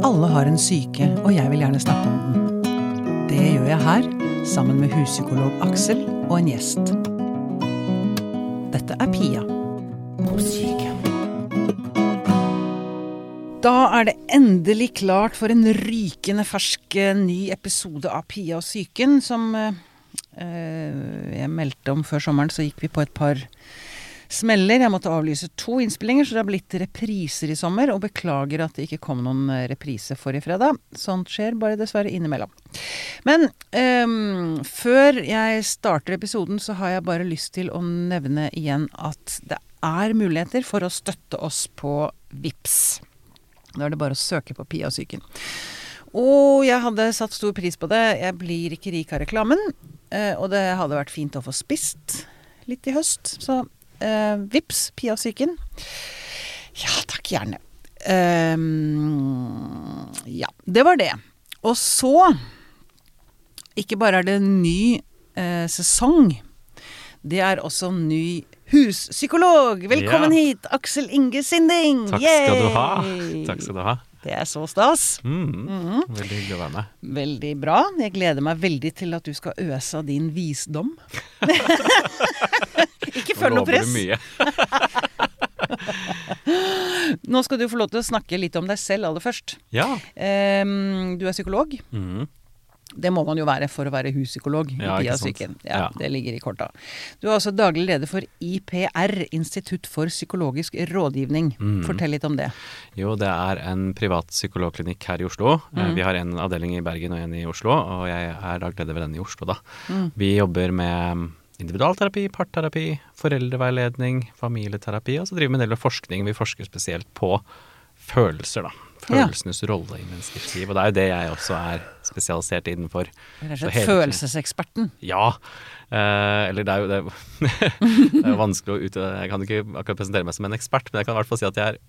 Alle har en syke, og jeg vil gjerne snakke om den. Det gjør jeg her, sammen med huspsykolog Aksel og en gjest. Dette er Pia Og syke. Da er det endelig klart for en rykende fersk eh, ny episode av Pia og psyken, som eh, eh, jeg meldte om før sommeren, så gikk vi på et par smeller. Jeg måtte avlyse to innspillinger, så det har blitt repriser i sommer. Og beklager at det ikke kom noen eh, reprise forrige fredag. Sånt skjer bare dessverre innimellom. Men um, før jeg starter episoden, så har jeg bare lyst til å nevne igjen at det er muligheter for å støtte oss på VIPS. Da er det bare å søke på Pia og psyken. Og jeg hadde satt stor pris på det. Jeg blir ikke rik av reklamen. eh, Og det hadde vært fint å få spist litt i høst. Så eh, vips, Pia og psyken. Ja takk, gjerne. Uh, ja, det var det. Og så Ikke bare er det en ny uh, sesong. Det er også en ny huspsykolog. Velkommen Ja. hit, Aksel Inge Sinding! Takk skal du ha. Takk skal du ha. Det er så stas. Mm. Veldig hyggelig å være med. Veldig bra. Jeg gleder meg veldig til at du skal øse av din visdom. Ikke føl noe press. Nå lover du mye. Nå skal du få lov til å snakke litt om deg selv aller først. Ja. Um, du er psykolog. Mm. Det må man jo være for å være huspsykolog. i Ja, Pia ikke Ja, Ja. Det ligger i korta. Du er også daglig leder for IPR, Institutt for psykologisk rådgivning. Mm. Fortell litt om det. Jo, det er en privat psykologklinikk her i Oslo. Eh, Mm. Vi har en avdeling i Bergen og en i Oslo, og jeg er daglig leder ved den i Oslo, da. Mm. Vi jobber med individualterapi, parterapi, foreldreveiledning, familieterapi, og så driver vi en del forskning. Vi forsker spesielt på følelser, da. Ja. Følelsenes rolle i menneskers liv. Og det er jo det jeg også er spesialisert innenfor. Er følelseseksperten. Ja. Eh, eller det er jo det, det er jo vanskelig å ut... Jeg kan ikke akkurat presentere meg som en ekspert, men jeg kan i hvert fall si at jeg er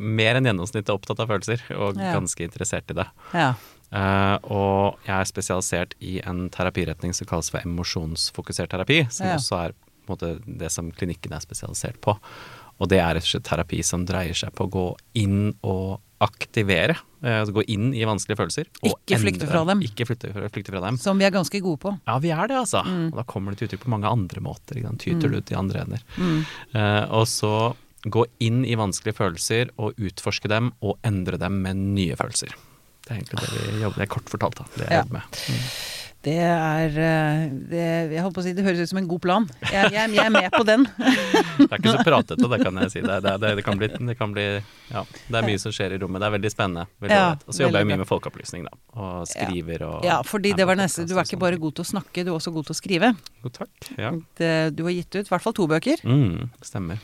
mer enn gjennomsnittet opptatt av følelser, og Ja. ganske interessert i det. Ja. Uh, og jeg er spesialisert i en terapiretning som kalles for emosjonsfokusert terapi, som Ja. også er måte, det som klinikken er spesialisert på. Og det er rett og slett terapi som dreier seg på å gå inn og aktivere. eh, altså gå inn i vanskelige følelser. og Ikke flykte fra dem. Ikke flykte, flykte fra dem. Som vi er ganske gode på. Ja, vi er det, altså. Mm. Og da kommer det til uttrykk på mange andre måter. Ikke sant? Tyter det ut i andre ender. Mm. Uh, og så gå inn i vanskelige følelser og utforske dem, og endre dem med nye følelser. Det er egentlig det vi jobber er kort fortalt, da. Det jeg Ja. jobber med. Det er eh, det, Jeg holdt på å si det høres ut som en god plan. Jeg, jeg, jeg er med på den. Det er ikke så pratete, det kan jeg si. Det, det, det, kan bli, det kan bli Ja. Det er mye som skjer i rommet. Det er veldig spennende. Veldig Ja, og så jobber jeg mye med folkeopplysning, da. Og skriver og Ja, fordi det var neste. Du er ikke bare god til å snakke, du er også god til å skrive. God takk. Ja. Du har gitt ut i hvert fall to bøker. Mm, stemmer.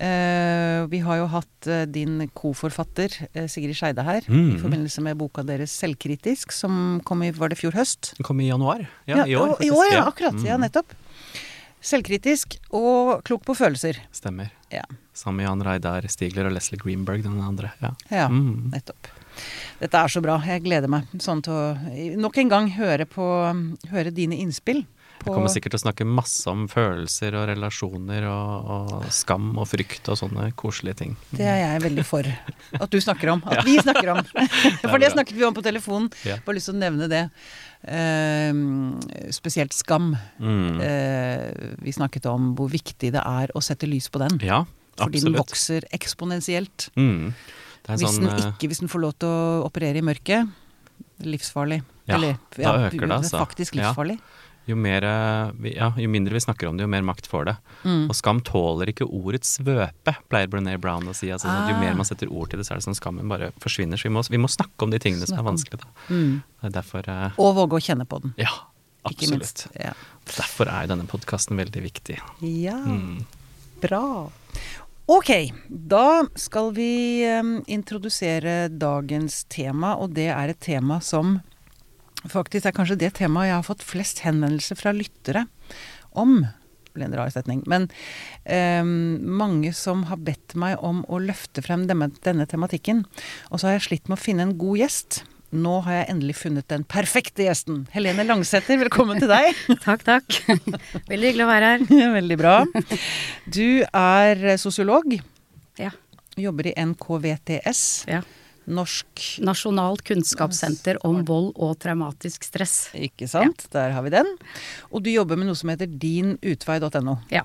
Eh, vi har jo hatt eh, din koforfatter eh, Sigrid Skeide her i Mm. forbindelse med boka deres 'Selvkritisk', som kom i Var det fjor høst? Den kom i januar. Ja, i år. I faktisk. år, ja. Akkurat. Ja, Mm, nettopp. Selvkritisk og klok på følelser. Stemmer. Ja. Sammen med Jan Reidar Stigler og Leslie Greenberg, den andre. Ja. Ja, Mm. nettopp. Dette er så bra. Jeg gleder meg sånn til å nok en gang høre på høre dine innspill. Vi kommer sikkert til å snakke masse om følelser og relasjoner og, og skam og frykt og sånne koselige ting. Det er jeg veldig for at du snakker om. At vi snakker om. For det snakket vi om på telefonen. Ja. Bare lyst til å nevne det. Uh, spesielt skam. Mm. Uh, vi snakket om hvor viktig det er å sette lys på den. Ja, Fordi den vokser eksponentielt. Mm. Hvis sånn, den eh, ikke hvis den får lov til å operere i mørket. Livsfarlig. Ja, Eller, da øker det, altså. Faktisk Ja. Jo, mer, eh, ja, jo mindre vi snakker om det, jo mer makt får det. Mm. Og skam tåler ikke ordets svøpe, pleier Brené Brown å si. Altså, sånn Jo Ah. mer man setter ord til det, så er det sånn skammen bare forsvinner. Så vi må, vi må snakke om de tingene som er vanskelige. Mm. Er derfor uh, Og våge å kjenne på den. Ja, absolutt. Ja. Derfor er jo denne podkasten veldig viktig. ja. Mm. Bra. Ok, da skal vi um, introdusere dagens tema, og det er et tema som faktisk er kanskje det temaet jeg har fått flest henvendelser fra lyttere om. Det ble en rar setning. Men eh, mange som har bedt meg om å løfte frem denne, denne tematikken. Og så har jeg slitt med å finne en god gjest. Nå har jeg endelig funnet den perfekte gjesten. Helene Langsæter, velkommen til deg. Takk, takk. Veldig hyggelig å være her. Veldig bra. Du er sosiolog. Ja. Jobber i NKVTS. Ja. Norsk Nasjonalt kunnskapssenter om vold og traumatisk stress. Ikke sant? Der har vi den. Og du jobber med noe som heter dinutvei.no. Ja.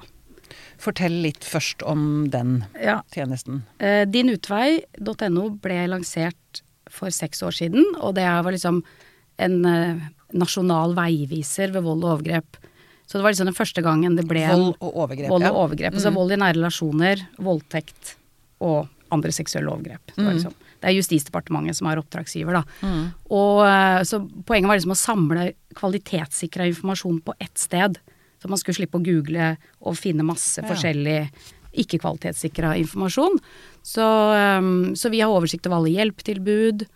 Fortell litt først om den ja. tjenesten. Eh, Dinutvei.no ble lansert for seks år siden, og det var liksom en eh, nasjonal veiviser ved vold og overgrep. Så det var liksom den første gangen det ble Vold og overgrep. vold og overgrep. Altså vold i nære relasjoner, voldtekt og andre seksuelle overgrep. Det, var liksom, det er Justisdepartementet som er oppdragsgiver, da. Og eh, så poenget var liksom å samle kvalitetssikra informasjon på ett sted. Så man skulle slippe å google og finne masse Ja. forskjellig ikke-kvalitetssikra informasjon. Så, eh, så vi har oversikt over alle hjelpetilbud.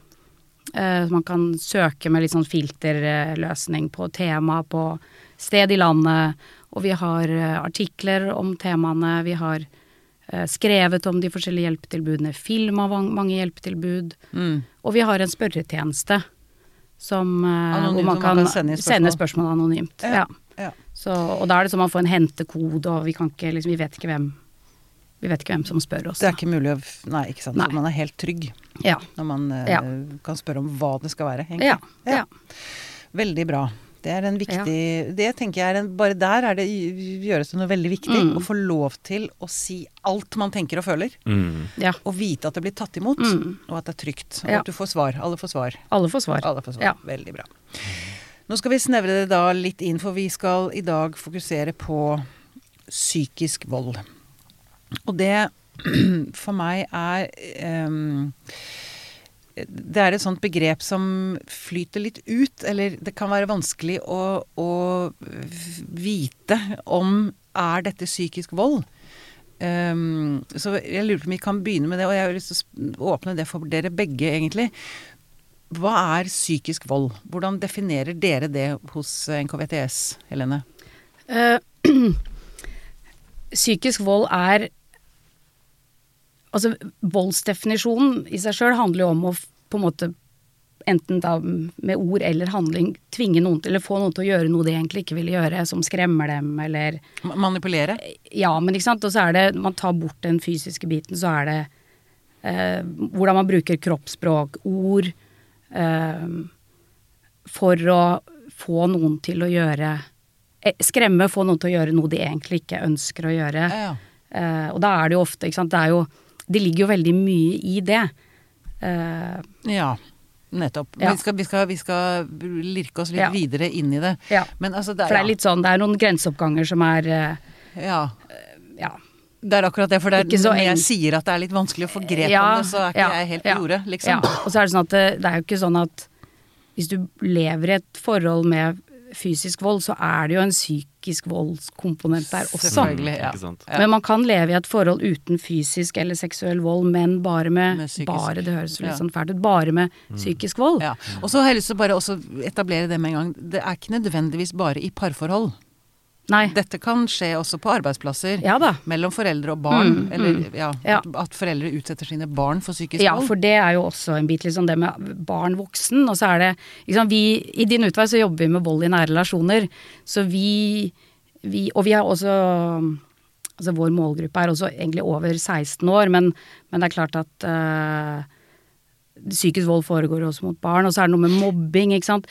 Eh, Man kan søke med litt sånn filterløsning på tema, på sted i landet. Og vi har artikler om temaene. Vi har skrevet om de forskjellige hjelpetilbudene, filma mange hjelpetilbud. Mm. Og vi har en spørretjeneste som, eh, Anonymt, hvor man kan, man kan sende spørsmål. sende spørsmål anonymt. Ja, Ja. Så, og da er det sånn man får en hentekode, og vi kan ikke liksom, vi vet ikke hvem vi vet ikke hvem som spør oss. Det er ikke mulig å Nei, ikke sant. Nei. Så man er helt trygg Ja. når man eh, kan spørre om hva det skal være. egentlig. Ja. ja. Veldig bra. Det er en viktig Det tenker jeg er en Bare der er det, gjøres det noe veldig viktig. Mm. Å få lov til å si alt man tenker og føler. Mm. ja. Og vite at det blir tatt imot. Mm. Og at det er trygt. Og Ja. at du får svar. Alle får svar. Alle får svar. Alle får svar. Ja. Veldig bra. Nå skal vi snevre det da litt inn, for vi skal i dag fokusere på psykisk vold. Og det for meg er ehm, Det er et sånt begrep som flyter litt ut, eller det kan være vanskelig å, å vite om er dette psykisk vold. Um, så jeg lurer på om vi kan begynne med det, og jeg har lyst til å åpne det for dere begge, egentlig. Hva er psykisk vold? Hvordan definerer dere det hos NKVTS, Helene? Uh, psykisk vold er Altså, voldsdefinisjonen i seg sjøl handler jo om å på en måte enten da med ord eller handling tvinge noen til, eller få noen til å gjøre noe de egentlig ikke vil gjøre, som skremmer dem, eller Manipulere? Ja, men ikke sant. Og så er det Man tar bort den fysiske biten, så er det eh, hvordan man bruker kroppsspråk, ord, eh, for å få noen til å gjøre eh, Skremme, få noen til å gjøre noe de egentlig ikke ønsker å gjøre. Ja, ja. Eh, og da er det jo ofte, ikke sant. Det er jo Det ligger jo veldig mye i det. Uh, Ja, nettopp. Ja. Vi, skal, vi, skal, vi skal lirke oss litt Ja. videre inn i det. ja. Men altså, det For det er, er litt sånn, det er noen grenseoppganger som er uh, ja. Ja. Det er akkurat det, for det er, når jeg sier at det er litt vanskelig å få grep om det, så er ikke jeg helt på jordet, liksom. Og så er det sånn at det, det er jo ikke sånn at hvis du lever i et forhold med fysisk vold, så er det jo en psykisk voldskomponent der også. Ja. Men man kan leve i et forhold uten fysisk eller seksuell vold, men bare med, Med psykisk. Bare, det høres litt Ja. sånn fælt ut. Bare med psykisk vold. Ja. Og så har jeg lyst til å bare også etablere det med en gang. Det er ikke nødvendigvis bare i parforhold. Nei. Dette kan skje også på arbeidsplasser. Ja da. Mellom foreldre og barn. Mm, eller mm. ja, Ja. At, at foreldre utsetter sine barn for psykisk vold. Ja, for det er jo også en bit, liksom det med barn voksen. Og så er det liksom vi, I Din utvei så jobber vi med vold i nære relasjoner. Så vi, vi Og vi har også Altså vår målgruppe er også egentlig over 16 år, men, men det er klart at øh, psykisk vold foregår også mot barn. Og så er det noe med mobbing, ikke sant.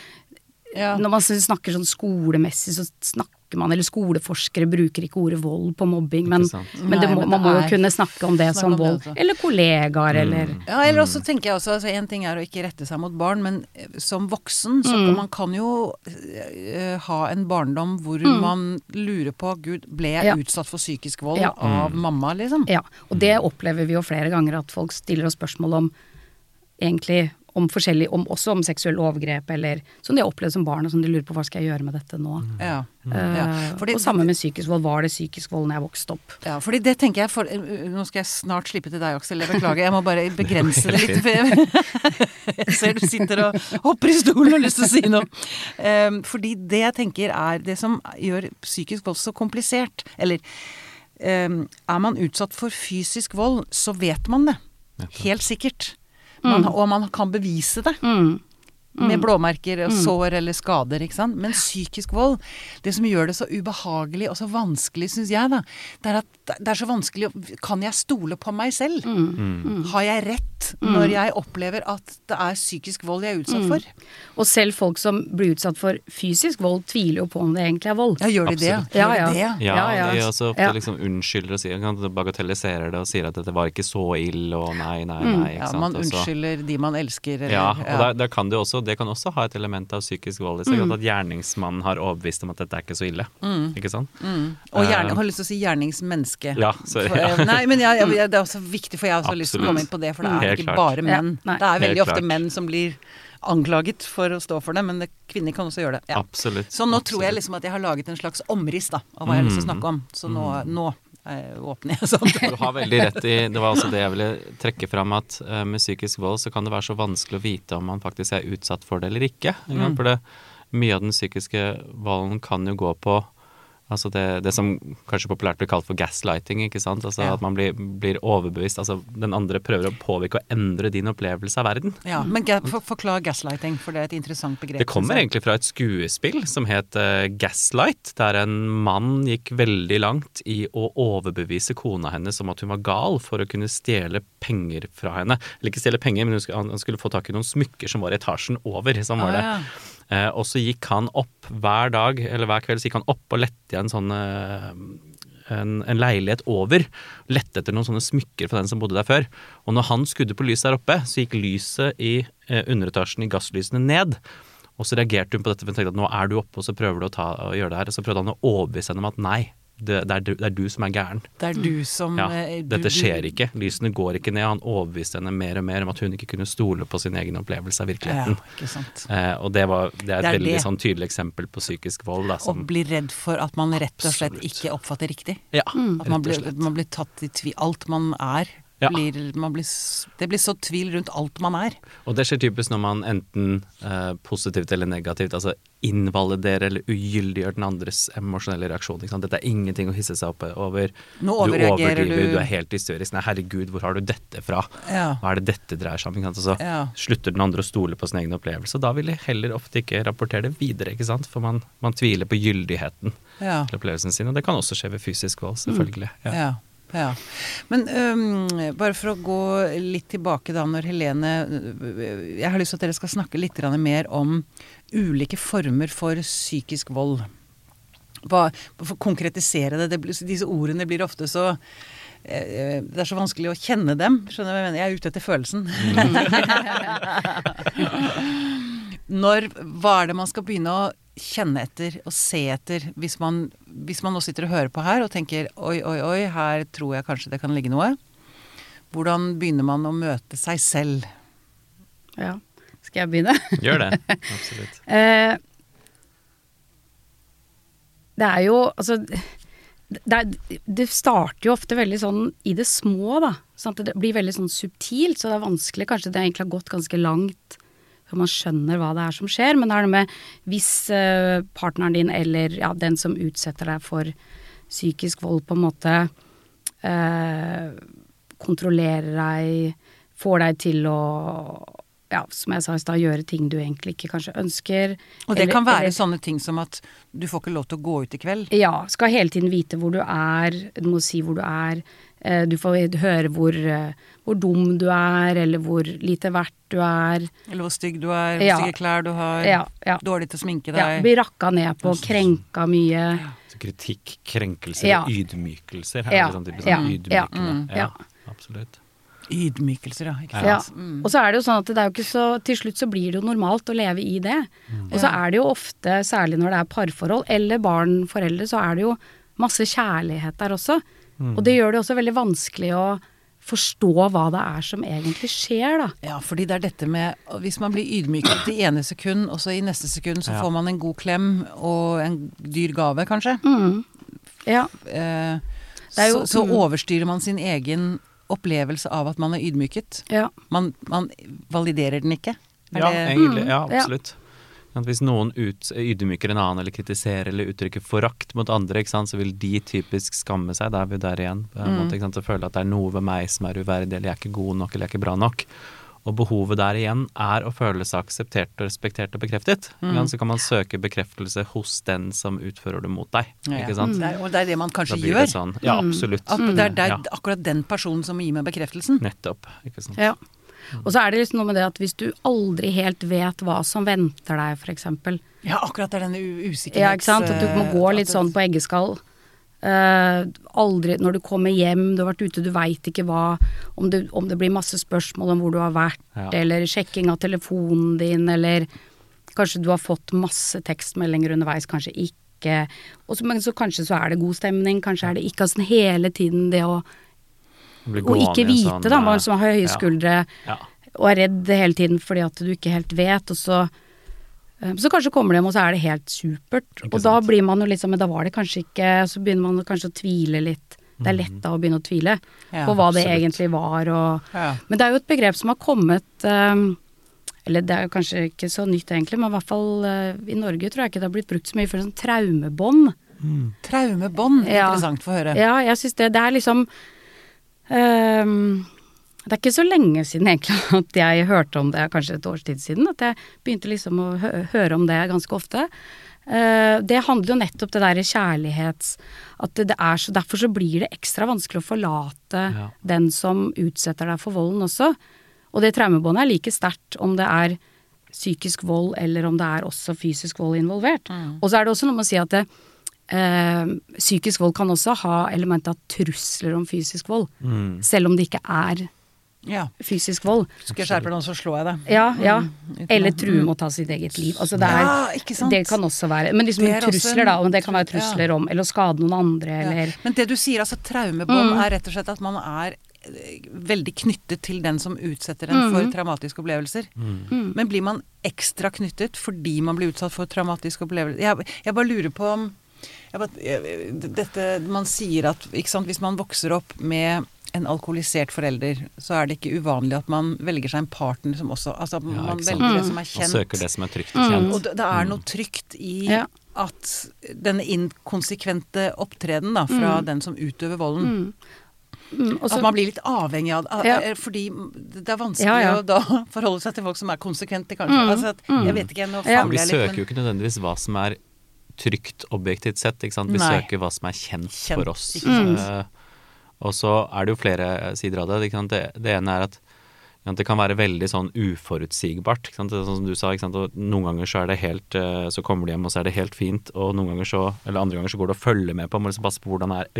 Ja. Når man snakker sånn skolemessig, så snakker man Eller skoleforskere bruker ikke ordet vold på mobbing, men, men, det Nei, men det man må jo kunne snakke om det snakke som om vold. Det Eller kollegaer, Mm. eller Ja, eller også tenker jeg også, altså En ting er å ikke rette seg mot barn, men eh, som voksen så Mm. kan man kan jo eh, ha en barndom hvor man lurer på Gud, ble jeg Ja. utsatt for psykisk vold Ja. av mamma, liksom? Ja, og det opplever vi jo flere ganger at folk stiller oss spørsmål om egentlig om forskjellig, om, også om seksuelle overgrep, eller som de har opplevd som barn, og som de lurer på hva skal jeg gjøre med dette nå. Ja. Mm. Ja, fordi- og samme med psykisk vold. Var det psykisk vold når jeg vokste opp? Ja, fordi det tenker jeg for, uh, Nå skal jeg snart slippe til deg, Aksel. Jeg beklager. Jeg må bare begrense det litt. For jeg, jeg ser du sitter og hopper i stolen og har lyst til å si noe. Um, fordi det jeg tenker er det som gjør psykisk vold så komplisert, eller um, Er man utsatt for fysisk vold, så vet man det. Helt sikkert. Man, Og man kan bevise det. Mm. Med blåmerker og sår eller skader, ikke sant. Men psykisk vold, det som gjør det så ubehagelig og så vanskelig, syns jeg, da, det er at det er så vanskelig Kan jeg stole på meg selv? Har jeg rett når jeg opplever at det er psykisk vold jeg er utsatt for? Og selv folk som blir utsatt for fysisk vold, tviler jo på om det egentlig er vold. Ja, gjør de det? Absolutt. Ja, Gjør ja. de det? Ja, Ja, ja. de også ofte liksom unnskylder og sier, kan, bagatelliserer det og sier at dette var ikke så ille og nei, nei, nei. Ikke Ja, man unnskylder de man elsker, eller Ja, og da der kan det, jo også, det kan også ha et element av psykisk vold i seg. At gjerningsmannen har overbevist om at dette er ikke så ille. Ikke sant? Og gjerne, jeg har lyst til å si gjerningsmenneske. Ja, sorry. For, Ja. eh, Nei, men jeg, jeg, det er også viktig, for jeg har også lyst til å komme inn på det, for det er Helt ikke klart. bare menn. Ja, det er veldig Helt ofte klart. menn som blir anklaget for å stå for det, men det, kvinner kan også gjøre det. Ja. Absolutt. Så nå tror jeg. Mm. liksom at jeg har laget en slags omriss da, av hva jeg har lyst til å snakke om. Så nå, nå eh, åpner jeg sånn. Du har veldig rett i Det var også det jeg ville trekke fram, at eh, med psykisk vold så kan det være så vanskelig å vite om man faktisk er utsatt for det eller ikke. Mm. For det, mye av den psykiske volden kan jo gå på Altså det, det som kanskje populært blir kalt for gaslighting. ikke sant? Altså Ja. At man blir, blir overbevist. Altså den andre prøver å påvirke og endre din opplevelse av verden. Ja, men ga, for, forklar gaslighting, for det er et interessant begrep. Det kommer egentlig fra et skuespill som het uh, Gaslight, der en mann gikk veldig langt i å overbevise kona hennes om at hun var gal for å kunne stjele penger fra henne. Eller ikke stjele penger, men hun skulle, han skulle få tak i noen smykker som var i etasjen over. Sånn var Ah, det. ja. Eh, og så gikk han opp hver dag, eller hver kveld, så gikk han opp og lette i en sånn eh, en, en leilighet over. Lette etter noen sånne smykker fra den som bodde der før. Og når han skudde på lyset der oppe, så gikk lyset i eh, underetasjen i gasslysene ned. Og så reagerte hun på dette, for hun tenkte at nå er du oppe, og så prøver du å, ta, å gjøre det her. Og så prøvde han å overbevise henne om at nei, det, det, er, du, det er du som er gæren. Det er du som Ja, eh, du- dette skjer ikke. Lysene går ikke ned. Han overbeviste henne mer og mer om at hun ikke kunne stole på sin egen opplevelse av Ja, ikke sant. Eh, og det, var, det er et Det er veldig det. sånn tydelig eksempel på psykisk vold. Da, Og som, blir redd for at man rett og slett Absolutt. ikke oppfatter riktig. ja, At man blir, man blir tatt i tvil. Alt man er, Ja. blir, man blir, det blir så tvil rundt alt man er. Og det skjer typisk når man enten eh, positivt eller negativt altså invaliderer eller ugyldiggjør den andres emosjonelle reaksjon. Dette er ingenting å hisse seg opp over. Nå du overreagerer overdriver, du. du er helt hysterisk. Nei, herregud, hvor har du dette fra? Ja. Hva er det dette dreier seg om? Ikke sant? Så Ja. slutter den andre å stole på sin egen opplevelse. Og da vil de heller ofte ikke rapportere det videre, ikke sant? For man, man tviler på gyldigheten Ja. til opplevelsen sin. Og det kan også skje ved fysisk vold, selvfølgelig. Ja. Ja. Ja. Men um, bare for å gå litt tilbake da, når Helene Jeg har lyst til at dere skal snakke litt mer om ulike former for psykisk vold. Hva, for å konkretisere det, det Disse ordene blir ofte så eh, det er så vanskelig å kjenne dem. Skjønner du hva jeg mener? Jeg er ute etter følelsen. Når, hva er det man skal begynne å kjenne etter og se etter hvis man, hvis man nå sitter og hører på her og tenker oi, oi, oi, her tror jeg kanskje det kan ligge noe. Hvordan begynner man å møte seg selv? Ja. Skal jeg begynne? Gjør det. Absolutt. Eh, det er jo Altså det, er, det starter jo ofte veldig sånn i det små, da. Sant? det blir veldig sånn subtilt, så det er vanskelig. Kanskje det egentlig har gått ganske langt man skjønner hva det er som skjer. Men det er det med hvis eh, partneren din eller ja, den som utsetter deg for psykisk vold, på en måte eh, kontrollerer deg, får deg til å ja, som jeg sa i stad, gjøre ting du egentlig ikke kanskje ønsker. Og det Eller- kan være eller- sånne ting som at du får ikke lov til å gå ut i kveld. Ja, skal hele tiden vite hvor du er, du må si hvor du er. Eh, Du får høre hvor, eh, hvor dum du er, eller hvor lite verdt du er. Eller hvor stygg du er, hvor Ja. stygge klær du har. Ja, ja. Dårlig til å sminke deg. ja Blir bli rakka ned på, krenka mye. Så kritikk, krenkelser Ja. ydmykelser. Her Ja. er det sånn typisk Ja. ydmykende. Mm. Ja, Ja. absolutt. Ydmykelser, ja. Ikke Ja. sant? Mm. Og så er det jo sånn at det er jo ikke så Til slutt så blir det jo normalt å leve i det. Og så er det jo ofte, særlig når det er parforhold eller barn, foreldre, så er det jo masse kjærlighet der også. Og det gjør det også veldig vanskelig å forstå hva det er som egentlig skjer, da. Ja, fordi det er dette med Hvis man blir ydmyket i ene sekund, og så i neste sekund så Ja. får man en god klem og en dyr gave, kanskje. Ja. Eh, Det er jo- så, så mm. overstyrer man sin egen opplevelse av at man er ydmyket. ja. Man, man validerer den ikke. Er Ja, det- egentlig. Mm, Ja. absolutt. At hvis noen ut, ydmyker en annen eller kritiserer eller uttrykker forakt mot andre, sant, så vil de typisk skamme seg. Da er vi der igjen. På en måte, sant, føle at det er noe ved meg som er uverdig, eller jeg er ikke god nok, eller jeg er ikke bra nok. Og behovet der igjen er å føle seg akseptert og respektert og bekreftet. Mm. Så kan man søke bekreftelse hos den som utfører det mot deg. Ja, ja. Er, og det er det man kanskje gjør. sånn. Ja, absolutt. At det er, det er akkurat den personen som må gi meg bekreftelsen. nettopp. Ikke sant. ja. Og så er det liksom noe med det at hvis du aldri helt vet hva som venter deg, for eksempel. Ja, akkurat det er denne usikkerheten. usikkerhets... Ja, ikke sant. At du må gå litt sånn på eggeskall. Uh, aldri Når du kommer hjem, du har vært ute, du veit ikke hva om det, om det blir masse spørsmål om hvor du har vært, Ja. eller sjekking av telefonen din, eller kanskje du har fått masse tekstmeldinger underveis, kanskje ikke. Og så, men så kanskje så er det god stemning, kanskje er det ikke. Altså hele tiden det å Og ikke vite, sånn, da. Man eh, som har høye ja. skuldre Ja. og er redd hele tiden fordi at du ikke helt vet, og så eh, så kanskje kommer du hjem, og så er det helt supert. Og da blir man jo liksom Men da var det kanskje ikke Så begynner man kanskje å tvile litt. Det er lett da å begynne å tvile Ja, på hva det egentlig var og Ja. Men det er jo et begrep som har kommet um, Eller det er jo kanskje ikke så nytt egentlig, men i hvert fall uh, i Norge tror jeg ikke det har blitt brukt så mye for sånn traumebånd. Traumebånd, Ja. interessant for å høre. Ja, jeg syns det Det er liksom ehm, Det er ikke så lenge siden egentlig at jeg hørte om det, kanskje et års tid siden, at jeg begynte liksom å hø høre om det ganske ofte. Uh, det handler jo nettopp det derre kjærlighets... At det, det er så Derfor så blir det ekstra vanskelig å forlate Ja. den som utsetter deg for volden også. Og det traumebåndet er like sterkt om det er psykisk vold eller om det er også fysisk vold involvert. Og så er det også noe med å si at det, eh, psykisk vold kan også ha element av trusler om fysisk vold. Mm. Selv om det ikke er Ja. fysisk vold. Skal jeg skjerpe deg nå, så slår jeg deg. Ja, ja. Eller å- true med å ta sitt eget liv. Altså det, er, Ja, ikke sant? det kan også være Men liksom Det er trusler, en- da. Men det kan være ja. trusler om Eller å skade noen andre, eller Ja. Men det du sier, altså traumebånd, er rett og slett at man er eh, veldig knyttet til den som utsetter en for traumatiske opplevelser. Men blir man ekstra knyttet fordi man blir utsatt for traumatiske opplevelser? Jeg, jeg bare lurer på om Dette Man sier at ikke sant, hvis man vokser opp med en alkoholisert forelder, så er det ikke uvanlig at man velger seg en partner som også Altså at Ja, man velger det som er Man og søker det som er trygt og kjent. Og det, det er noe trygt i Ja. at denne inkonsekvente opptreden da, fra den som utøver volden Mm, og så- At man blir litt avhengig av det. Ja. eh, Fordi det er vanskelig Ja, ja. å da forholde seg til folk som er konsekvente, kanskje. Altså at, jeg vet ikke, nå Ja. Vi famler Vi søker jo ikke nødvendigvis hva som er trygt objektivt sett, ikke sant. Vi Nei. søker hva som er kjent, Kjent, for oss. Eh, og så er det jo flere sider av det. Ikke sant? Det, det ene er at sant, det kan være veldig sånn uforutsigbart. Ikke sant? Det er Sånn som du sa, ikke sant? Og noen ganger så er det helt eh, Så kommer de hjem, og så er det helt fint. Og noen ganger så Eller andre ganger så går det å følge med på. Må liksom passe på hvordan er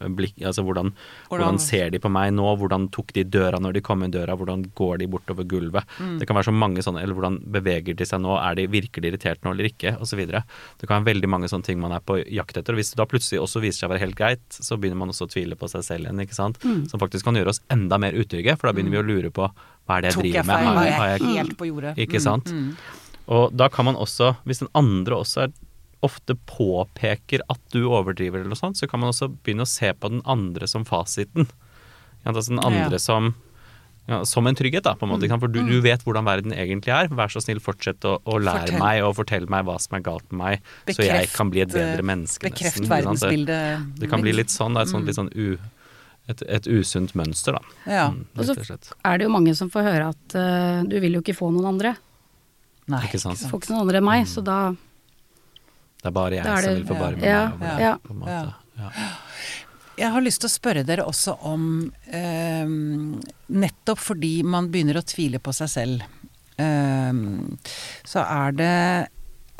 øyeblikk Altså hvordan, Hvordan- ser de på meg nå? Hvordan tok de døra når de kom inn døra? Hvordan går de bortover gulvet? Det kan være så mange sånne Eller hvordan beveger de seg nå? Er de virkelig irritert nå eller ikke? Videre. Det kan være veldig mange sånne ting man er på jakt etter. Og hvis det da plutselig også viser seg å være helt greit, så begynner man også å tvile på seg selv igjen, ikke sant. Som faktisk kan gjøre oss enda mer utrygge, for da begynner vi å lure på hva er det jeg Tok driver med? feil? med, Har jeg jeg- helt på jordet? ikke Mm, sant? mm. Og da kan man også, hvis den andre også er, ofte påpeker at du overdriver eller noe sånt, så kan man også begynne å se på den andre som fasiten. Ja, altså den andre Ja. som ja, som en trygghet, da, på en måte. For du, du vet hvordan verden egentlig er. Vær så snill, fortsett å, å lære Fortell. meg og fortelle meg hva som er galt med meg, så jeg kan bli et bedre eh, menneske. Bekreft nesten, verdensbildet. Det kan bli litt sånn, da, et sånt litt sånn u, et, et usunt mønster, da. Ja. Mm, Og så er det jo mange som får høre at uh, du vil jo ikke få noen andre. Nei, Ikke sant. Du får ikke noen andre enn meg, så da Det er bare jeg er det, som vil med ja, meg. over det, ja. på en måte. Ja. Jeg har lyst til å spørre dere også om eh, Nettopp fordi man begynner å tvile på seg selv, eh, så er det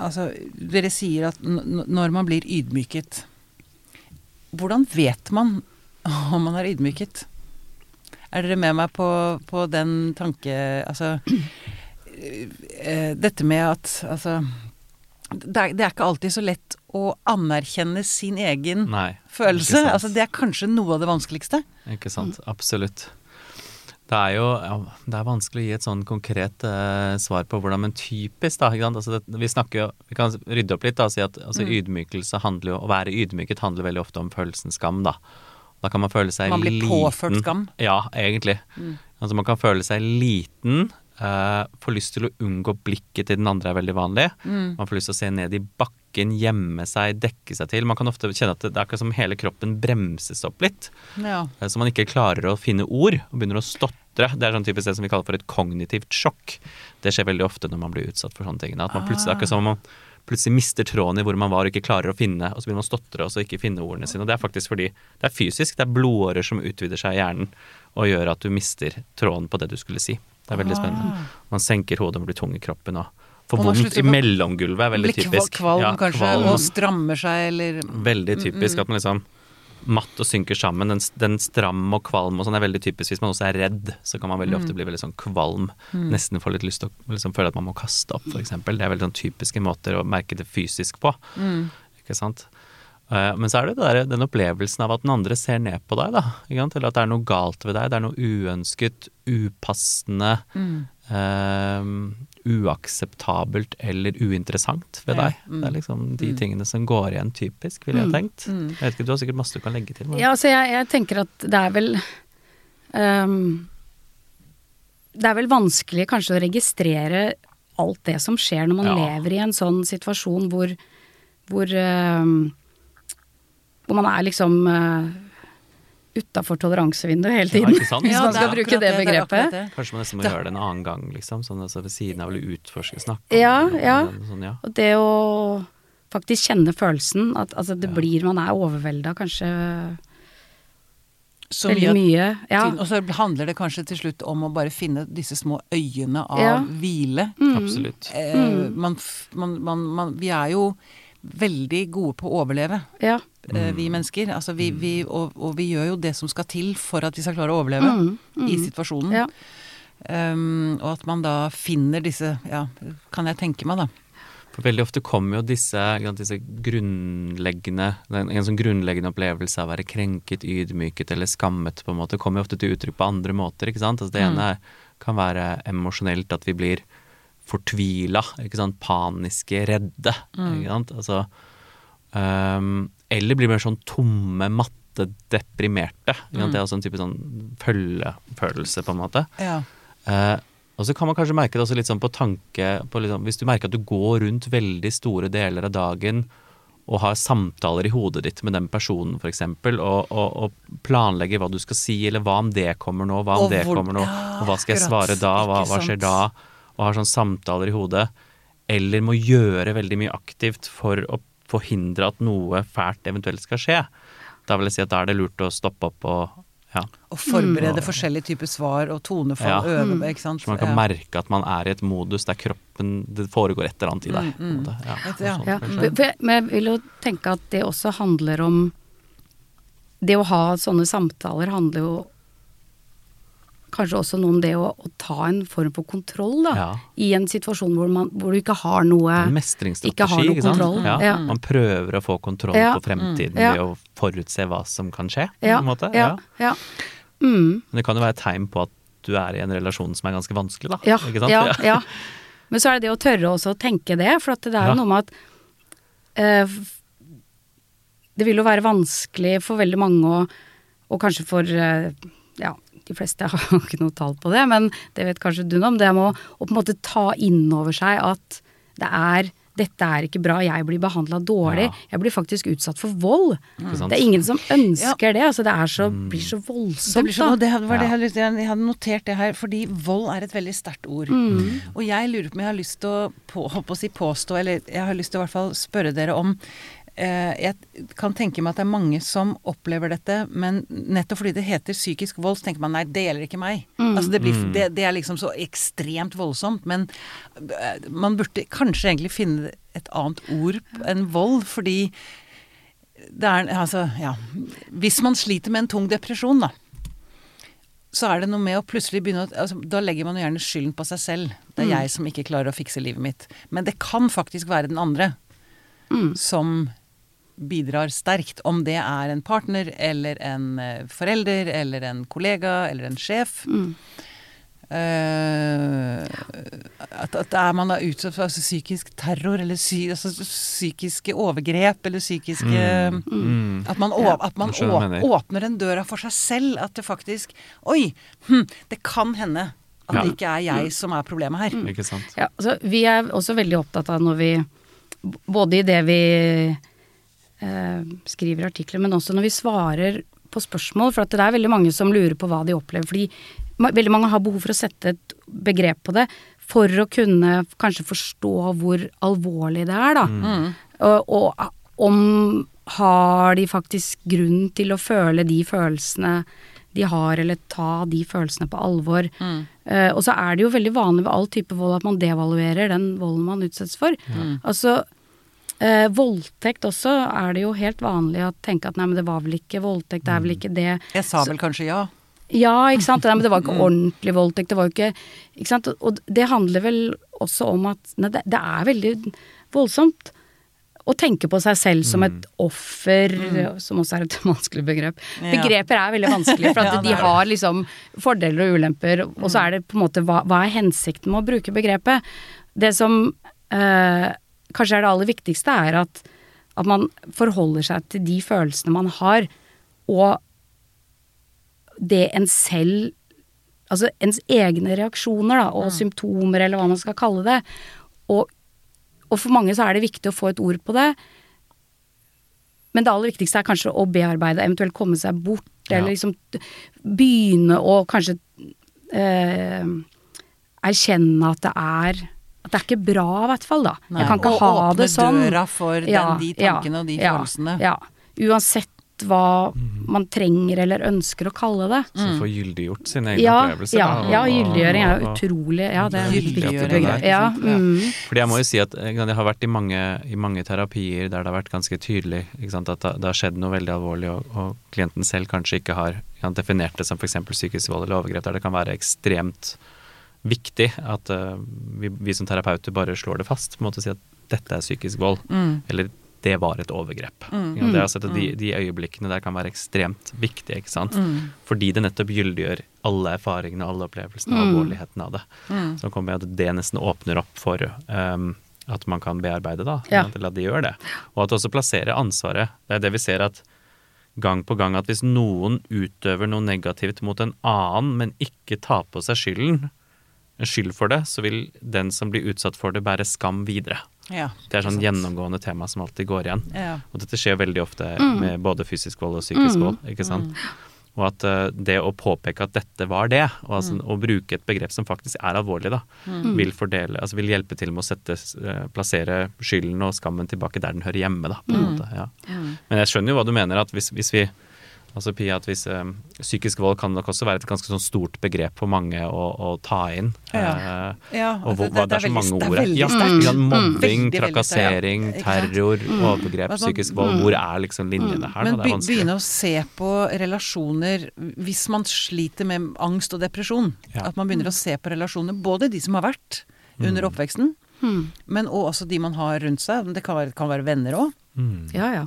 Altså, dere sier at når man blir ydmyket Hvordan vet man om man er ydmyket? Er dere med meg på, på den tanke Altså eh, Dette med at Altså det er, det er ikke alltid så lett å anerkjenne sin egen Nei. følelse. Altså, det er kanskje noe av det vanskeligste. Ikke sant. Absolutt. Det er jo ja, det er vanskelig å gi et sånn konkret eh, svar på hvordan, men typisk, da. Altså det, vi snakker Vi kan rydde opp litt da, og si at altså, Mm. ydmykelse handler jo Å være ydmyket handler veldig ofte om følelsen skam, da. Da kan man føle seg liten Man blir liten. påført skam. Mm. Ja, egentlig. Altså man kan føle seg liten. Uh, får lyst til å unngå blikket til den andre er veldig vanlig. Mm. Man får lyst til å se ned i bakken, gjemme seg, dekke seg til. Man kan ofte kjenne at det, er akkurat som hele kroppen bremses opp litt. Ja. Uh, Så man ikke klarer å finne ord og begynner å stotre. Det er sånn typisk det som vi kaller for et kognitivt sjokk. Det skjer veldig ofte når man blir utsatt for sånne ting. At man plutselig, akkurat som man plutselig mister tråden i hvor man var og ikke klarer å finne, og så begynner man å stotre og så ikke finne ordene sine. Og det er faktisk fordi det er fysisk. Det er blodårer som utvider seg i hjernen og gjør at du mister tråden på det du skulle si. Det er veldig spennende. Man senker hodet og blir tung i kroppen og får vondt i mellomgulvet er veldig typisk. kvalm Ja, kanskje, kvalm. og strammer seg, eller Veldig typisk at man liksom matt og synker sammen. Den, den stram og kvalm og sånn er veldig typisk. Hvis man også er redd, så kan man veldig ofte bli veldig sånn kvalm. Nesten få litt lyst til å liksom føle at man må kaste opp, f.eks. Det er veldig sånn typiske måter å merke det fysisk på. Ikke sant? Eh, Men så er det det der, den opplevelsen av at den andre ser ned på deg, da. Eller at det er noe galt ved deg. Det er noe uønsket, upassende, eh, uakseptabelt eller uinteressant ved deg. Det er liksom de tingene som går igjen typisk, ville jeg tenkt. Jeg vet ikke, Du har sikkert masse du kan legge til. men- Ja, altså jeg, jeg tenker at det er vel um, Det er vel vanskelig kanskje å registrere alt det som skjer når man Ja. lever i en sånn situasjon hvor hvor, ehm, hvor man er liksom uh, utafor toleransevinduet hele Ja, tiden. ikke sant? Hvis man skal ja, bruke det det, begrepet. det. Kanskje man nesten må Da- gjøre det en annen gang, liksom. Sånn altså ved siden av å utforske, snakke Ja, om det. ja. Sånn, ja. Og det å faktisk kjenne følelsen, at altså, det Ja. blir Man er overvelda kanskje så veldig mye mye. Ja. Og så handler det kanskje til slutt om å bare finne disse små øyene av Ja. hvile. Absolutt. Eh, Mm. man, man, man, man, vi er jo veldig gode på å overleve, ja. eh, vi mennesker. Altså, vi, vi, og, og vi gjør jo det som skal til for at vi skal klare å overleve Mm, i mm. situasjonen. Ja. Um, og at man da finner disse Ja, kan jeg tenke meg, da. For veldig ofte kommer jo disse, disse grunnleggende En en sånn grunnleggende opplevelse av å være krenket, ydmyket eller skammet, på en måte, kommer jo ofte til uttrykk på andre måter, ikke sant. Altså, det ene er, kan være emosjonelt, at vi blir fortvila, ikke sant. Paniske, redde, ikke sant. Altså um, Eller blir mer sånn tomme, matte, deprimerte. Ikke sant? Det er også en type sånn følgefølelse, på en måte. Ja. Uh, og så kan man kanskje merke det også litt sånn på tanke på liksom, Hvis du merker at du går rundt veldig store deler av dagen og har samtaler i hodet ditt med den personen f.eks., og, og, og planlegger hva du skal si, eller hva om det kommer nå, hva om Og det hvor- kommer nå, og hva skal jeg svare da, hva, hva skjer da, og har sånn samtaler i hodet, eller må gjøre veldig mye aktivt for å forhindre at noe fælt eventuelt skal skje, da vil jeg si at da er det lurt å stoppe opp og ja, Og forberede forskjellige typer svar og tonefall, Ja. øve ikke sant. Så man kan Ja. merke at man er i et modus der kroppen Det foregår et eller annet i deg. Mm, mm. Ja, ja. sånt, men jeg vil jo tenke at det også handler om Det å ha sånne samtaler handler jo kanskje også noe om det å, å ta en form for kontroll, da. Ja. I en situasjon hvor, man, hvor du ikke har noe En Ikke har noe ikke sant. kontroll. Ja, Ja. Man prøver å få kontroll på fremtiden Ja. ved å forutse hva som kan skje. på en måte. ja, ja. Mm, Men det kan jo være et tegn på at du er i en relasjon som er ganske vanskelig, da. ja, Ikke sant? ja, ja. Men så er det det å tørre også å tenke det, for at det er jo noe med at eh, Det vil jo være vanskelig for veldig mange å Og kanskje for eh, ja, de fleste har jo ikke noe tall på det, men det vet kanskje du noe om. Det med å, å på en måte ta inn over seg at det er dette er ikke bra, jeg blir behandla dårlig. Ja. Jeg blir faktisk utsatt for vold. Mm. Det er ingen som ønsker det. Altså det er så, Mm. blir så Det, voldsomt, blir så, det var det Ja. jeg, hadde jeg hadde notert det her, fordi vold er et veldig sterkt ord. Mm. Og jeg lurer på om jeg har lyst til å på, å si påstå, eller jeg har lyst til å i hvert fall spørre dere om Jeg kan tenke meg at det er mange som opplever dette, men nettopp fordi det heter psykisk vold, så tenker man nei, det gjelder ikke meg. Altså det, blir, Mm. det, det er liksom så ekstremt voldsomt. Men eh, man burde kanskje egentlig finne et annet ord enn vold, fordi det er altså, ja Hvis man sliter med en tung depresjon, da. så er det noe med å plutselig begynne å altså, Da legger man jo gjerne skylden på seg selv. Det er jeg som ikke klarer å fikse livet mitt. Men det kan faktisk være den andre som bidrar sterkt. Om det er en partner eller en eh, forelder eller en kollega eller en sjef. Eh, at, at er man da utsatt for altså, psykisk terror eller psy, altså, psykiske overgrep eller psykiske Mm. At man, å, at man skjønner hva du å, åpner den døra for seg selv. At det faktisk Oi! Hm, det kan hende at Ja. det ikke er jeg som er problemet her. Ikke sant. Ja, altså, vi er også veldig opptatt av når vi Både i det vi eh, skriver artikler, men også når vi svarer på spørsmål. For at det er veldig mange som lurer på hva de opplever. Fordi veldig mange har behov for å sette et begrep på det for å kunne kanskje forstå hvor alvorlig det er, da. Og, og om har de faktisk grunn til å føle de følelsene de har, eller ta de følelsene på alvor. Eh, og så er det jo veldig vanlig ved all type vold at man devaluerer den volden man utsettes for. Altså eh, voldtekt også er det jo helt vanlig å tenke at nei, men det var vel ikke voldtekt, det er vel ikke det. Jeg sa vel kanskje ja. Ja, ikke sant. Nei, men det var ikke ordentlig voldtekt. Det var jo ikke Ikke sant. Og det handler vel også om at nei, det, det er veldig voldsomt å tenke på seg selv som et offer, som også er et vanskelig begrep. Ja. Begreper er veldig vanskelig, for at Ja, de har liksom fordeler og ulemper, og så er det på en måte hva, hva er hensikten med å bruke begrepet? Det som eh, kanskje er det aller viktigste, er at, at man forholder seg til de følelsene man har, og det en selv Altså ens egne reaksjoner da, og symptomer, eller hva man skal kalle det. Og, og for mange så er det viktig å få et ord på det. Men det aller viktigste er kanskje å bearbeide, eventuelt komme seg bort, Ja. eller liksom begynne å kanskje eh, erkjenne at det er det er ikke bra, i hvert fall, da. Nei. Jeg kan ikke Og ha åpne det sånn. døra for den- de tankene og de følelsene. Ja. Uansett hva man trenger eller ønsker å kalle det. Så få gyldiggjort sine egne Ja, opplevelser. ja, da, og- ja, gyldiggjøring er jo utrolig Ja, det er Gyldiggjøring, Der, Ja? Ja. mm. Fordi jeg må jo si at jeg har vært i mange, i mange terapier der det har vært ganske tydelig ikke sant, at det har skjedd noe veldig alvorlig, og, og klienten selv kanskje ikke har definert det som f.eks. psykisk vold eller overgrep, der det kan være ekstremt viktig at uh, vi, vi som terapeuter bare slår det fast. på en måte si at dette er psykisk vold, Mm. eller det var et overgrep. Mm. Ja, det altså, jeg de, de øyeblikkene der kan være ekstremt viktige, ikke sant. Mm. Fordi det nettopp gyldiggjør alle erfaringene alle opplevelsene og alvorligheten av det. Mm. Så kommer jeg at det nesten åpner opp for um, at man kan bearbeide, da. Ja. Eller at de gjør det. Og at det også plasserer ansvaret. Det er det vi ser at gang på gang at hvis noen utøver noe negativt mot en annen, men ikke tar på seg skylden, skyld for det, så vil den som blir utsatt for det, bære skam videre. Ja. Det er sånn sant. gjennomgående tema som alltid går igjen. Ja. Og dette skjer veldig ofte med både fysisk vold og psykisk vold, ikke sant. Og at uh, det å påpeke at dette var det, og altså, å bruke et begrep som faktisk er alvorlig, da, vil, fordele, altså, vil hjelpe til med å sette, uh, plassere skylden og skammen tilbake der den hører hjemme, da, på en måte. Ja. Men jeg skjønner jo hva du mener, at hvis, hvis vi Altså Pia, at hvis eh, Psykisk vold kan nok også være et ganske sånn stort begrep for mange å, å ta inn. Ja. Uh, Ja, og hvor, det- det det er så veldig- mange ord. veldig Ja, ja, mobbing, veldig trakassering, ja. Terror, overgrep, At psykisk vold. Hvor er liksom linjene her? Men da? Det be, er begynne å se på relasjoner hvis man sliter med angst og depresjon. Ja. At man begynner å se på relasjoner, både de som har vært Mm. under oppveksten, men også de man har rundt seg. Det kan være, kan være venner òg. Mm. Ja, ja.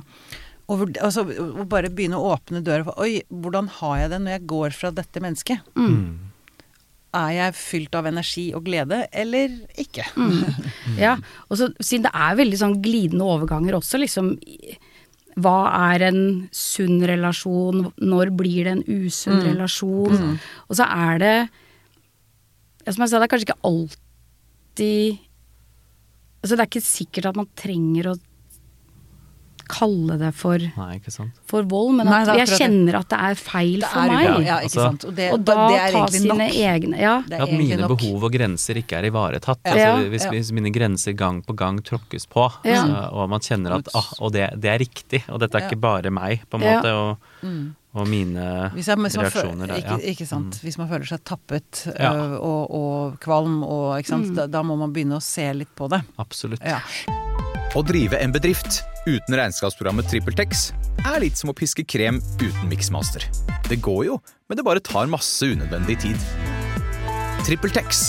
Og altså, og bare begynne å åpne døra for Oi, hvordan har jeg det når jeg går fra dette mennesket? Mm. Er jeg fylt av energi og glede, eller ikke? Ja, og så siden det er veldig sånn glidende overganger også, liksom Hva er en sunn relasjon? Når blir det en usunn relasjon? Og så er det ja, Som jeg sa, det er kanskje ikke alltid Altså det er ikke sikkert at man trenger å kalle det for, Nei, ikke sant. for vold, men Nei, at er jeg kjenner at det er feil Det for er meg. ubehag, ja, ikke Altså- sant? Og det, og da det er ta sine nok. egne Ja. Det er At mine nok. behov og grenser ikke er ivaretatt. Ja. Altså, hvis, hvis mine grenser gang på gang tråkkes på, Ja. så, og man kjenner at ah, og det, det er riktig, og dette er Ja. ikke bare meg, på en måte, og, og mine Hvis, jeg, hvis, reaksjoner. føler, der, ikke, ja. ikke sant? hvis man føler seg tappet Ja. øh, og, og kvalm, og, ikke sant? Da, da må man begynne å se litt på det. Absolutt. Ja. Å drive en bedrift uten regnskapsprogrammet TrippelTex er litt som å piske krem uten miksmaster. Det går jo, men det bare tar masse unødvendig tid. TrippelTex,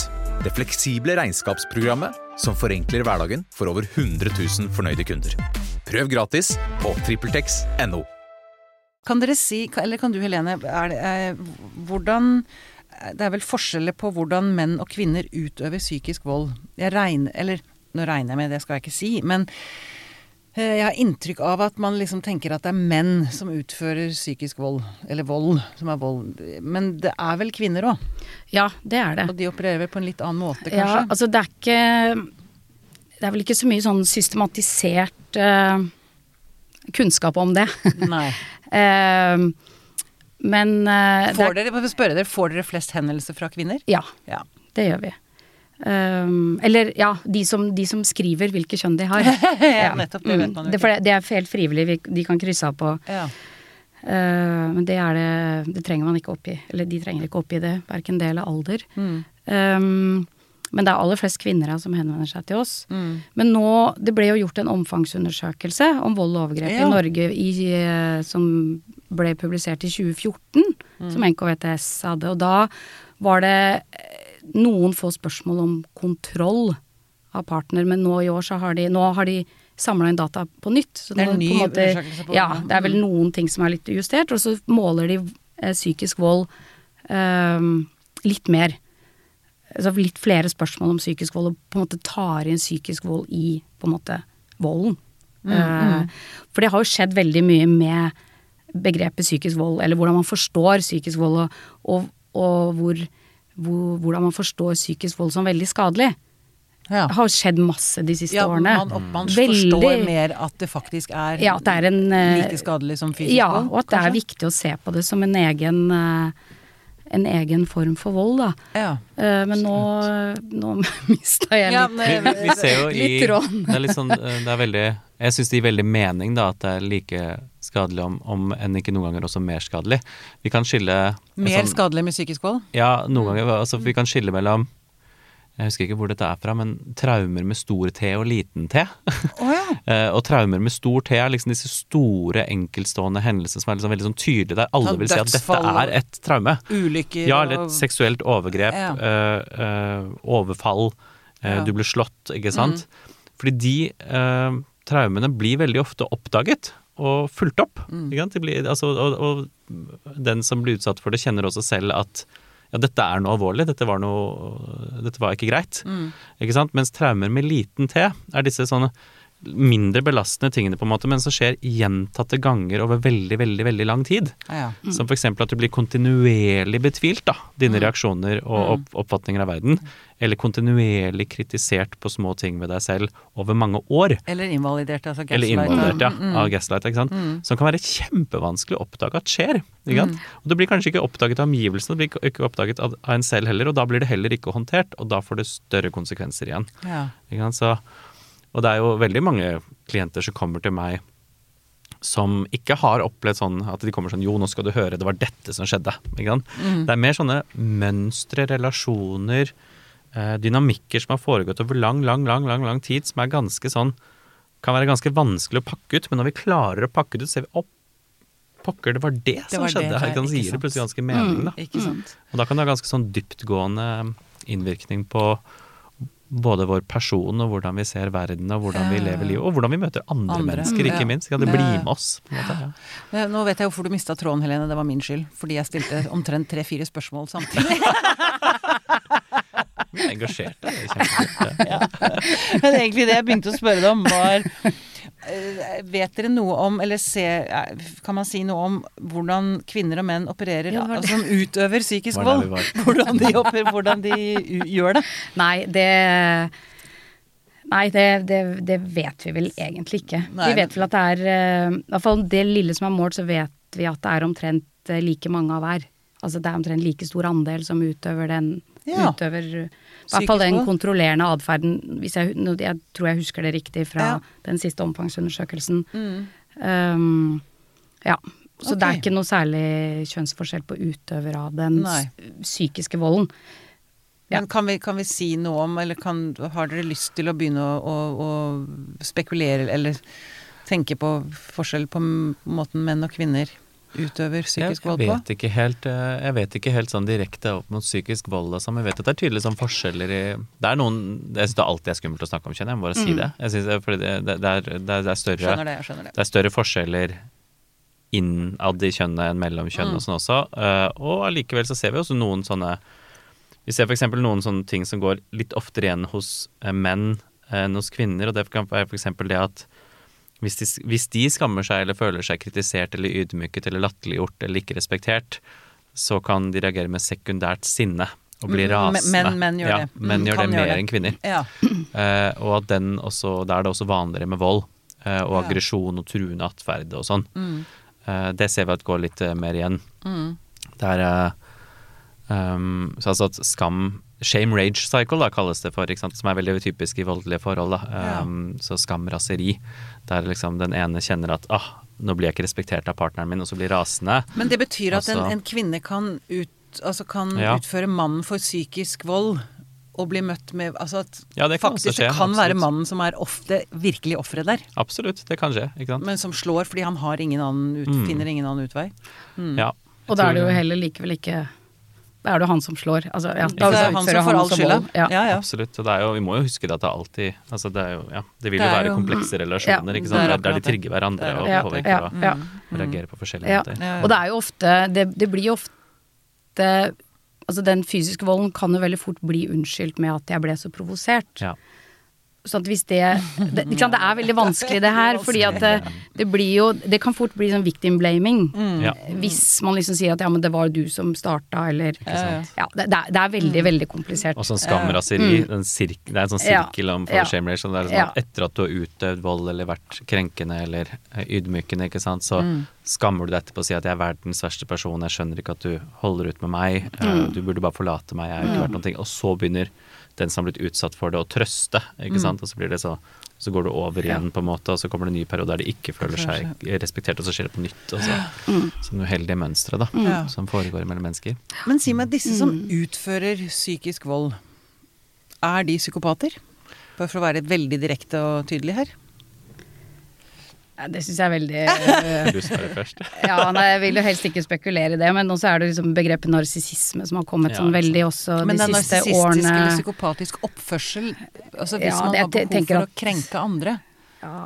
det fleksible regnskapsprogrammet som forenkler hverdagen for over 100 000 fornøyde kunder. Prøv gratis på TrippelTex.no. Kan dere si, eller kan du Helene, det, eh, hvordan Det er vel forskjeller på hvordan menn og kvinner utøver psykisk vold. Jeg regner Eller nå regner jeg med, det skal jeg ikke si. Men eh, jeg har inntrykk av at man liksom tenker at det er menn som utfører psykisk vold. Eller vold, som er vold. Men det er vel kvinner òg? Ja, det er det. Og de opererer vel på en litt annen måte, kanskje? Ja, altså det er ikke Det er vel ikke så mye sånn systematisert eh, kunnskap om det. Nei. Eh, men det Får er, dere, spørre dere, får dere flest henvendelser fra kvinner? Ja, Ja. det gjør vi. Um, eller ja, de som, de som skriver hvilke kjønn de har. Ja, nettopp, det vet man jo ikke. det, er helt frivillig, de kan krysse av på. Ja. Uh, men det er det Det trenger man ikke oppgi. Eller de trenger ikke oppgi det, verken det eller alder. Mm. Um, men det er aller flest kvinner som henvender seg til oss. Mm. Men nå Det ble jo gjort en omfangsundersøkelse om vold og overgrep Ja. i Norge i, eh, som ble publisert i 2014, Mm. som NKVTS hadde. Og da var det noen få spørsmål om kontroll av partner, men nå i år så har de Nå har de samla inn data på nytt. Så Det er en ny undersøkelse på Ja, det. er vel Mm. noen ting som er litt justert, og så måler de eh, psykisk vold eh, litt mer. Altså litt flere spørsmål om psykisk vold, og på en måte tar inn psykisk vold i på en måte volden. Mm, Eh, for det har jo skjedd veldig mye med begrepet psykisk vold, eller hvordan man forstår psykisk vold, og, og, og hvor, hvor, hvordan man forstår psykisk vold som veldig skadelig. Ja. Det har skjedd masse de siste Ja, årene. man, man Veldig- forstår mer at det faktisk er, Ja, det er en eh, like skadelig som fysisk Ja, vold. og at det er viktig å se på det som en egen eh, en egen form for vold, da. Ja. Eh, men nå, nå mista jeg Ja, litt men- Vi, vi ser jo i Litt råd. Det er litt sånn Det er veldig Jeg syns det gir veldig mening da at det er like skadelig om, om enn ikke noen ganger også mer skadelig. Vi kan skille Mer sånn- skadelig med psykisk vold? Ja, noen ganger. Altså, vi kan skille mellom Jeg husker ikke hvor dette er fra, men traumer med stor T og liten T. Oh, ja. Eh, og traumer med stor T er liksom disse store, enkeltstående hendelsene som er liksom veldig sånn tydelige, der alle vil si at dette er et traume. Ulykker Ja, eller et seksuelt overgrep, Ja. øh, øh, overfall, øh, Ja. du ble slått, ikke sant. Fordi de eh, traumene blir veldig ofte oppdaget og fulgt opp. Mm. Blir, altså, og, og den som blir utsatt for det, kjenner også selv at ja, dette er noe alvorlig, dette var, noe, dette var ikke greit. Mm. Ikke sant? Mens traumer med liten T er disse sånne mindre belastende tingene, på en måte, men som skjer gjentatte ganger over veldig, veldig veldig lang tid. ja. Som f.eks. at du blir kontinuerlig betvilt, da, Mm. dine reaksjoner og opp oppfatninger av verden. Eller kontinuerlig kritisert på små ting ved deg selv over mange år. Eller invalidert, altså Eller gaslight. involvert, ja, Mm, mm. av gaslight. ikke sant? Som kan være kjempevanskelig å oppdage at skjer. ikke sant? Og det blir kanskje ikke oppdaget av omgivelsene, det blir ikke oppdaget av av en selv heller, og da blir det heller ikke håndtert, og da får det større konsekvenser igjen. Ja. Ikke sant? Så, og det er jo veldig mange klienter som kommer til meg som ikke har opplevd sånn at de kommer sånn Jo, nå skal du høre, det var dette som skjedde. Sant? Det er mer sånne mønstre, relasjoner, eh, dynamikker som har foregått over lang, lang, lang, lang, lang tid, som er ganske sånn Kan være ganske vanskelig å pakke ut, men når vi klarer å pakke det ut, ser vi opp Pokker, det var det, som var det, skjedde. Det, ikke gir det plutselig ganske mening, da. Ikke sant. Og da kan det ha ganske sånn dyptgående innvirkning på både vår person og hvordan vi ser verden og hvordan vi lever livet, og hvordan vi møter andre, Andre. mennesker, ikke ja. minst. Kan det Ja. bli med oss? måte, ja. Nå vet jeg hvorfor du mista tråden, Helene. Det var min skyld. Fordi jeg stilte omtrent tre-fire spørsmål samtidig. Er engasjerte. Er. Men egentlig det jeg begynte å spørre deg om, var Vet dere noe om, eller se, eh, kan man si noe om hvordan kvinner og menn opererer, Ja, det altså, som utøver psykisk vold? Hvordan de, oper, hvordan de u- gjør det? Nei, det Nei, det, det, det vet vi vel egentlig ikke. Nei, vi vet vel at det er eh, I hvert fall det lille som er målt, så vet vi at det er omtrent eh, like mange av hver. Altså det er omtrent like stor andel som utøver den Ja. Utøver i hvert fall den kontrollerende atferden, hvis jeg, jeg tror jeg husker det riktig fra Ja. den siste omfangsundersøkelsen. Um, ja. Så det er ikke noe særlig kjønnsforskjell på utøver av den psykiske volden. Ja. Men kan vi, kan vi si noe om, eller kan, har dere lyst til å begynne å, å, å spekulere, eller tenke på forskjell på måten menn og kvinner utøver psykisk vold vold jeg på? vet ikke helt, eh, jeg vet ikke helt sånn direkte opp mot psykisk vold sånn, men jeg vet at det er tydelige sånn forskjeller i Det er noen Jeg syns det alltid er skummelt å snakke om, kjenner jeg. Må bare si det. Jeg synes det, det, er, det, er, større det, det. Det er større forskjeller innad i kjønnet enn mellom kjønn Mm. og sånn også. eh, og allikevel så ser vi også noen sånne Vi ser f.eks. noen sånne ting som går litt oftere igjen hos eh, menn enn hos kvinner, og det kan være f.eks. det at hvis de, hvis de skammer seg eller føler seg kritisert eller ydmyket eller latterliggjort eller ikke respektert, så kan de reagere med sekundært sinne og bli Mm, rasende. menn- menn gjør ja, det. Menn Mm, gjør det mer det. enn kvinner. Ja. Uh, og at den også, da er det også vanligere med vold uh, og Ja. aggresjon og truende atferd og sånn. Mm. Uh, det ser vi at går litt mer igjen. Mm. Det er um, så altså at skam Shame rage cycle da kalles det for, ikke sant? som er veldig typisk i voldelige forhold. Da. Ja. Um, Så skam raseri, der liksom den ene kjenner at ah, nå blir jeg ikke respektert av partneren min, og så blir rasende. Men det betyr at en, Altså- en kvinne kan, ut, altså kan Ja. utføre mannen for psykisk vold og bli møtt med Altså at Ja, det faktisk det kan kan være mannen som er ofte virkelig offeret der, Absolutt, det kan skje. ikke sant? men som slår fordi han har ingen annen ut, Mm. finner ingen annen utvei. Ja. Og da er det jo heller likevel ikke Da er det jo han som slår. Altså, ja, da det er han som får all skylda. Ja. Ja, ja. Absolutt. Og det er jo, vi må jo huske det at det alltid altså det, er jo, ja, det vil jo det være jo- komplekse relasjoner, er ikke sant? Der, der de trigger hverandre er og Ja, påvirker ja, og ja. og reagerer på forskjellige Ja. måter. Ja, ja. Og det er jo ofte Det, det blir jo ofte Altså den fysiske volden kan jo veldig fort bli unnskyldt med at jeg ble så provosert. Ja. Sånn at hvis det det, ikke sant, det er veldig vanskelig det her, fordi at det, det blir jo Det kan fort bli sånn victim blaming. Ja. Hvis man liksom sier at ja, men det var du som starta, eller? Ja, det, det er- veldig, mm. veldig, komplisert. Og sånn skamraseri. Mm. den sirk, det er en sånn sirkel om for Ja. shame sånn Det er sånn at etter at du har utøvd vold eller vært krenkende eller eh, ydmykende, ikke sant, så Mm. skammer du deg etterpå og sier at jeg er verdens verste person, jeg skjønner ikke at du holder ut med meg, eh, Mm. du burde bare forlate meg, jeg har ikke vært noen ting. Og så begynner den som har blitt utsatt for det, å trøste, Mm. ikke sant, og så blir det så så går det over igjen, på en måte, og så kommer det en ny periode der de ikke føler seg respektert, og så skjer det på nytt. Og så, Mm. Sånne uheldige mønstre da, Ja. som foregår mellom mennesker. Men si meg, disse som Mm. utfører psykisk vold, er de psykopater? Bare for å være veldig direkte og tydelig her. Ja, Det syns jeg er veldig uh, du svare først? Ja, nei, jeg vil jo helst ikke spekulere i det, men også er det liksom begrepet narsissisme som har kommet Ja, sånn veldig også Men de det er siste narsissistisk årene. eller psykopatisk oppførsel, altså hvis Ja, man har behov for for å krenke andre. Ja.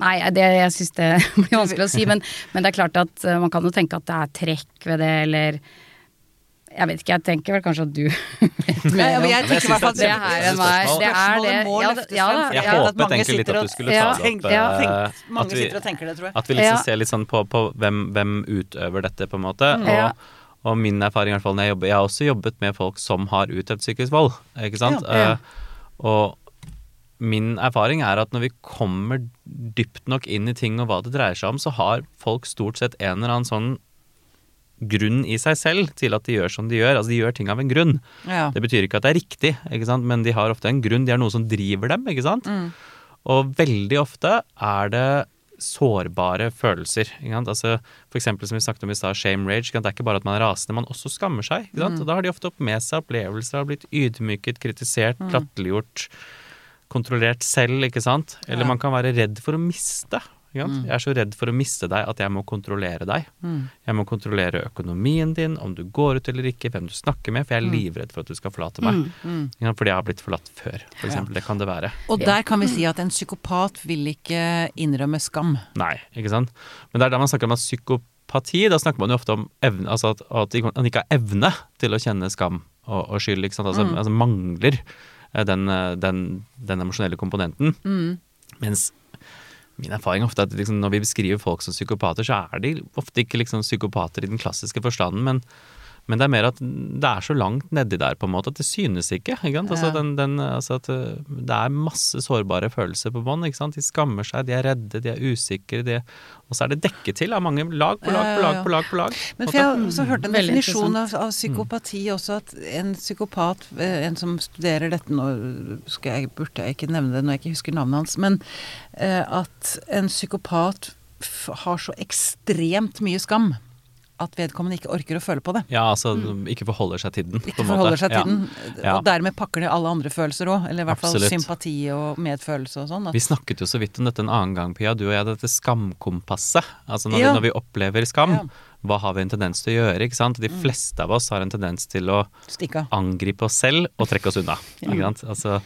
Nei, det, jeg syns det blir vanskelig å si, men, men det er klart at eh, man kan jo tenke at det er trekk ved det, eller Jeg vet ikke, jeg tenker vel kanskje at du vet mer men om jeg tenker i hvert fall at det er en vei. Det er det. Ja, løftes ja, da, Jeg vet håpet egentlig litt at du skulle Ja, ta det opp. ja, eh, mange at vi- sitter og tenker det, tror jeg. At vi liksom Ja. ser litt sånn på, på hvem, hvem utøver dette, på en måte. Og, Ja. og min erfaring i hvert fall når jeg jobber Jeg har også jobbet med folk som har utøvd psykisk vold, ikke sant. Ja, ja. Eh, og min erfaring er at når vi kommer dypt nok inn i ting og hva det dreier seg om, så har folk stort sett en eller annen sånn grunn i seg selv til at de gjør som de gjør. Altså de gjør ting av en grunn. Ja. Det betyr ikke at det er riktig, men de har ofte en grunn. De har noe som driver dem. ikke sant? Og veldig ofte er det sårbare følelser. Ikke sant? Altså, for eksempel som vi snakket om i stad, shame rage. Det er ikke bare at man er rasende, man også skammer seg. Ikke sant? Og da har de ofte opp med seg opplevelser av blitt ydmyket, kritisert, latterliggjort, kontrollert selv, ikke sant. Eller Ja. man kan være redd for å miste. Sant? Jeg er så redd for å miste deg at jeg må kontrollere deg. Jeg må kontrollere økonomien din, om du går ut eller ikke, hvem du snakker med, for jeg er livredd for at du skal forlate meg. Ikke sant? Fordi jeg har blitt forlatt før, for eksempel. Det kan det være. Og der kan vi si at en psykopat vil ikke innrømme skam. Nei, ikke sant. Men det er der man snakker om at psykopati, da snakker man jo ofte om evne, altså at, at man ikke har evne til å kjenne skam og, og skyld, ikke sant. Altså, altså mangler eh, den, eh, den, den emosjonelle komponenten. Mens min erfaring ofte at liksom, når vi beskriver folk som psykopater, så er de ofte ikke liksom psykopater i den klassiske forstanden, men, men det er mer at det er så langt nedi der på en måte at det synes ikke. ikke sant? Altså, den, den, altså at uh, det er masse sårbare følelser på bånn. ikke sant? De skammer seg, de er redde, de er usikre. De, og så er det dekket til av mange lag på lag på lag på lag. på lag. Men for jeg også hørt en definisjon av, av psykopati også, at en psykopat, eh, en som studerer dette nå, skal jeg, burde jeg ikke nevne det når jeg ikke husker navnet hans, men eh, at en psykopat f har så ekstremt mye skam at vedkommende ikke orker å føle på det. Ja, altså ikke forholder seg til den. Ikke en måte. forholder seg til den. Ja. Og dermed pakker det alle andre følelser òg. Eller i hvert fall sympati og medfølelse og sånn. Vi snakket jo så vidt om dette en annen gang, Pia. Du og jeg, dette skamkompasset. Altså når, Ja. vi, når vi opplever skam, Ja. hva har vi en tendens til å gjøre? ikke sant? De fleste av oss har en tendens til å Stikk angripe oss selv og trekke oss unna. Ikke sant? Altså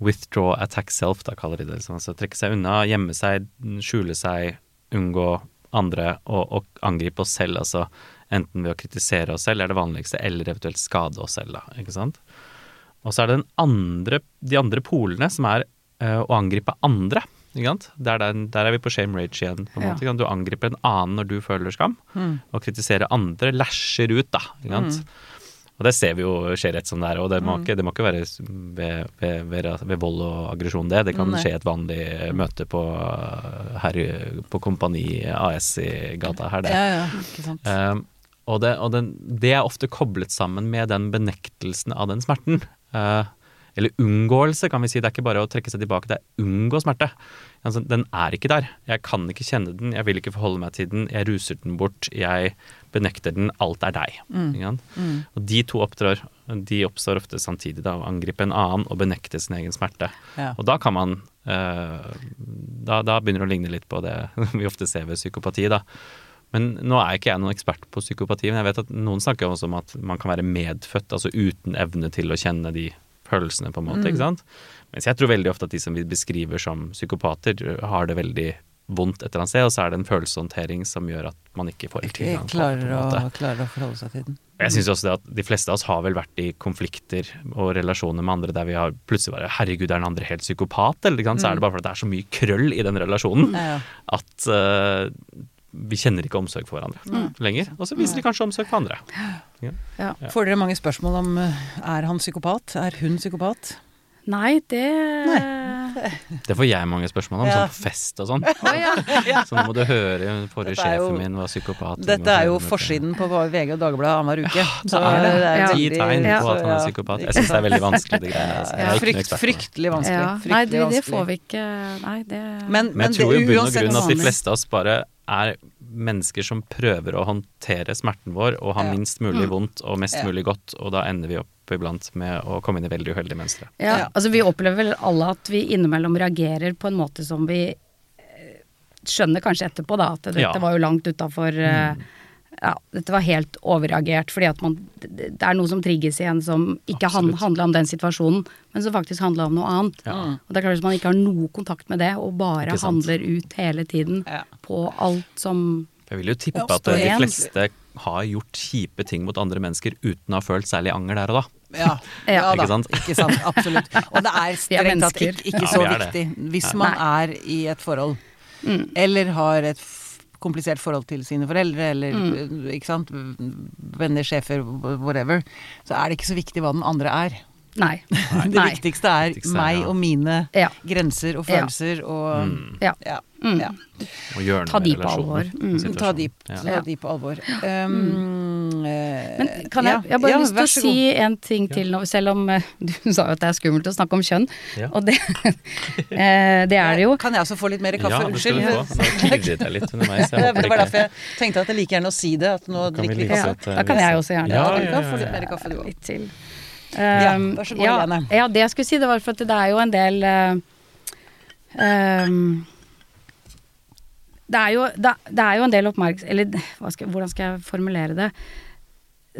withdraw, attack self, da kaller de det. Liksom. Altså trekke seg unna, gjemme seg, skjule seg, unngå andre og, og angripe oss selv. Altså enten ved å kritisere oss selv, er det vanligste, eller eventuelt skade oss selv, da. Ikke sant? Og så er det den andre, de andre polene som er uh, å angripe andre. Ikke sant? Der, der, der er vi på shame rage igjen. på en Ja. måte, sant? Du angriper en annen når du føler skam, og kritiserer andre, lasher ut, da. Ikke sant? Og det ser vi jo skjer rett som det er, og det må, ikke, det må ikke være ved, ved, ved, ved vold og aggresjon, det. Det kan Nei. skje et vanlig møte på, her, på Kompani AS i gata her, det. Ja, ja, ikke sant. Um, og det, og den, det er ofte koblet sammen med den benektelsen av den smerten. Uh, eller unngåelse, kan vi si. Det er ikke bare å trekke seg tilbake, det er unngå smerte. Altså, den er ikke der. Jeg kan ikke kjenne den, jeg vil ikke forholde meg til den, jeg ruser den bort, jeg benekter den, alt er deg. Ikke sant? Og de to opptrår, de oppstår ofte samtidig, da, å angripe en annen og benekte sin egen smerte. Ja. Og da kan man eh, da, da begynner det å ligne litt på det vi ofte ser ved psykopati, da. Men nå er ikke jeg noen ekspert på psykopati, men jeg vet at noen snakker også om at man kan være medfødt, altså uten evne til å kjenne de følelsene, på en måte. ikke sant? Mens jeg tror veldig ofte at de som vi beskriver som psykopater, har det veldig vondt et eller annet sted, og så er det en følelseshåndtering som gjør at man ikke får helt Ikke tilgang på det, på klarer en å, måte. klarer å forholde seg til den. Jeg synes også det at De fleste av oss har vel vært i konflikter og relasjoner med andre der vi har plutselig bare 'herregud, er den andre helt psykopat?' Eller sant? så er det bare fordi det er så mye krøll i den relasjonen Ja, ja. at uh, vi kjenner ikke omsorg for hverandre lenger. Og så viser de kanskje omsorg for andre. Ja. Får dere mange spørsmål om eh, er han psykopat? Er hun psykopat? Nei, det Det får jeg mange spørsmål om, Ja. sånn på fest og sånn. Så nå må du høre, forrige er jo- sjefen min var psykopat. Dette er jo forsiden på VG og Dagbladet annenhver uke. Så er det. Ja. Ti tegn Ja. på at han er psykopat. Jeg syns det er veldig vanskelig, det greiene. Altså. Er frykt, det. fryktelig vanskelig. Ja. Nei, det, det får vi ikke Nei, det Men, Men jeg tror jo i bunn og grunn at de fleste av oss bare er mennesker som prøver å håndtere smerten vår og ha Ja. minst mulig vondt og mest Ja. mulig godt, og da ender vi opp iblant med å komme inn i veldig uheldige mønstre. Ja, Ja. altså vi opplever vel alle at vi innimellom reagerer på en måte som vi eh, skjønner kanskje etterpå, da, at dette Ja. Mm. var jo langt utafor Ja, dette var helt overreagert, fordi at man Det er noe som trigges igjen som ikke han, Absolutt. handla om den situasjonen, men som faktisk handla om noe annet. Ja. Og det er klart Hvis man ikke har noe kontakt med det, og bare handler ut hele tiden Ja. på alt som Jeg vil jo tippe at de igjen. fleste har gjort kjipe ting mot andre mennesker uten å ha følt særlig anger der og da. Ja, Ja. da. Ikke sant? Ikke sant, absolutt. Og det er strengt tatt ikke, ikke Ja, så vi viktig hvis man er i et forhold, eller har et komplisert forhold til sine foreldre, eller mm. ikke sant, venner, sjefer, whatever, så er det ikke så viktig hva den andre er. Nei. Det Nei. viktigste er Viktigste er, meg ja. og mine Ja. grenser og følelser og Ja. ja. Mm. ja. Og gjøre Ta de på alvor. Mm. Ta de, Ja. ta de på alvor. Um, Men kan jeg, jeg har bare ja, lyst til å si en ting til nå, selv om eh, du sa jo at det er skummelt å snakke om kjønn, Ja. og det, eh, det er det jo. Kan jeg også få litt mer kaffe? Ja, det skal Unnskyld. du få. Nå klirret jeg litt underveis. Jeg Ja, håper det var derfor jeg tenkte at jeg liker gjerne å si det. At nå drikker vi kaffe. Ja, da kan jeg også gjerne. Ja, ja, ja, kan ja, få litt ja. mer kaffe, du også Litt til. Ja, Um, vær så god, ja, ja, det jeg skulle si, det var for at det er jo en del um, det, er jo, det, det er jo en del oppmerksomhet Eller hva skal, hvordan skal jeg formulere det?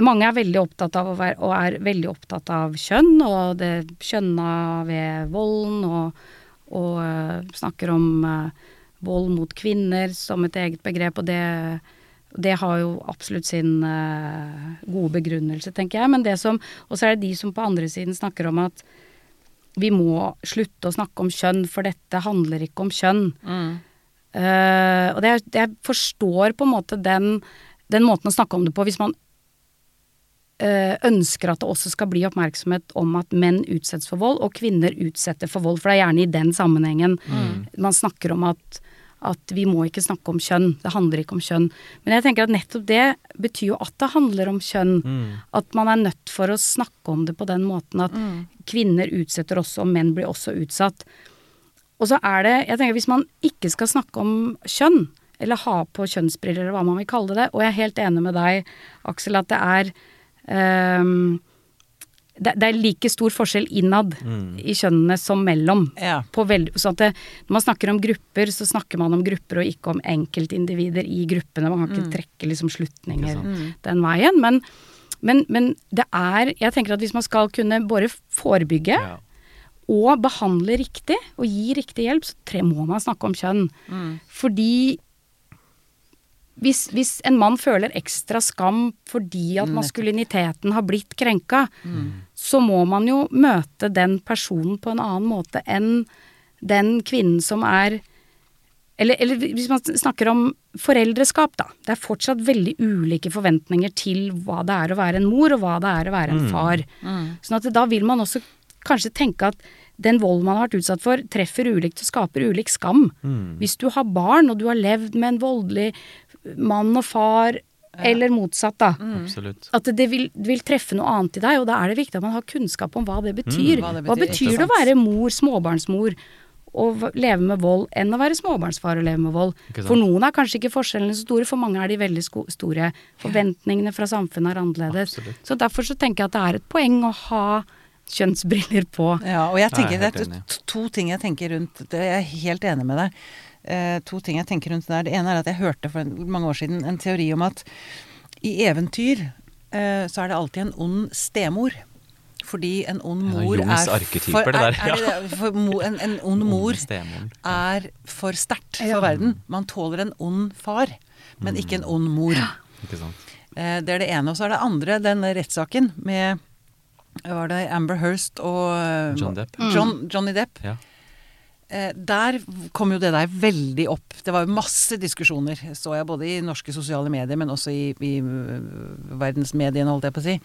Mange er veldig opptatt av å være, og er veldig opptatt av kjønn, og det kjønna ved volden, og, og uh, snakker om uh, vold mot kvinner som et eget begrep, og det, det har jo absolutt sin uh, gode begrunnelse, tenker jeg. Men det som Og så er det de som på andre siden snakker om at vi må slutte å snakke om kjønn, for dette handler ikke om kjønn. Eh, og det, er- jeg forstår på en måte den, den måten å snakke om det på, hvis man uh, ønsker at det også skal bli oppmerksomhet om at menn utsettes for vold, og kvinner utsetter for vold. For det er gjerne i den sammenhengen man snakker om at, at vi må ikke snakke om kjønn. Det handler ikke om kjønn. Men jeg tenker at nettopp det betyr jo at det handler om kjønn. At man er nødt for å snakke om det på den måten at kvinner utsetter også, og menn blir også utsatt. Og så er det, jeg tenker hvis man ikke skal snakke om kjønn, eller ha på kjønnsbriller, eller hva man vil kalle det. Og jeg er helt enig med deg, Aksel, at det er ehm, det, det er like stor forskjell innad i kjønnene som mellom. Ja. På veld, så at det, når man snakker om grupper, så snakker man om grupper og ikke om enkeltindivider i gruppene. Man kan ikke trekke liksom slutninger den veien. Men, men, men det er Jeg tenker at hvis man skal kunne både forebygge Ja. og behandle riktig, og gi riktig hjelp, så tre, må man snakke om kjønn. Fordi hvis, hvis en mann føler ekstra skam fordi at maskuliniteten har blitt krenka, så må man jo møte den personen på en annen måte enn den kvinnen som er eller, eller hvis man snakker om foreldreskap, da. Det er fortsatt veldig ulike forventninger til hva det er å være en mor, og hva det er å være en far. Sånn at da vil man også kanskje tenke at den volden man har vært utsatt for, treffer ulikt og skaper ulik skam. Hvis du har barn, og du har levd med en voldelig mann og far, eller motsatt, da. Mm. At det vil, vil treffe noe annet i deg, og da er det viktig at man har kunnskap om hva det betyr. Hva det Hva betyr, betyr det å være mor, småbarnsmor, og leve med vold, enn å være småbarnsfar og leve med vold? For noen er kanskje ikke forskjellene så store, for mange er de veldig sko store. Forventningene fra samfunnet er annerledes. Absolutt. Så derfor så tenker jeg at det er et poeng å ha kjønnsbriller på. Ja, og jeg tenker Jeg det er to, to ting jeg tenker rundt det. Jeg er helt enig med deg. Eh, to ting jeg tenker rundt det der. Det ene er at jeg hørte for en, mange år siden en teori om at i eventyr eh, så er det alltid en ond stemor. Fordi en ond mor Jungs er for, der, er, er det? For mo, en, en ond mor er for sterkt for verden. Man tåler en ond far, men ikke en ond mor. Eh, Det er det ene. Og så er det andre, den rettssaken med var det Amber Hearst og eh, John Depp. John, Johnny Depp. Ja. Eh, Der kom jo det der veldig opp. Det var jo masse diskusjoner, så jeg, både i norske sosiale medier, men også i, i øh, verdensmediene, holdt jeg på å si.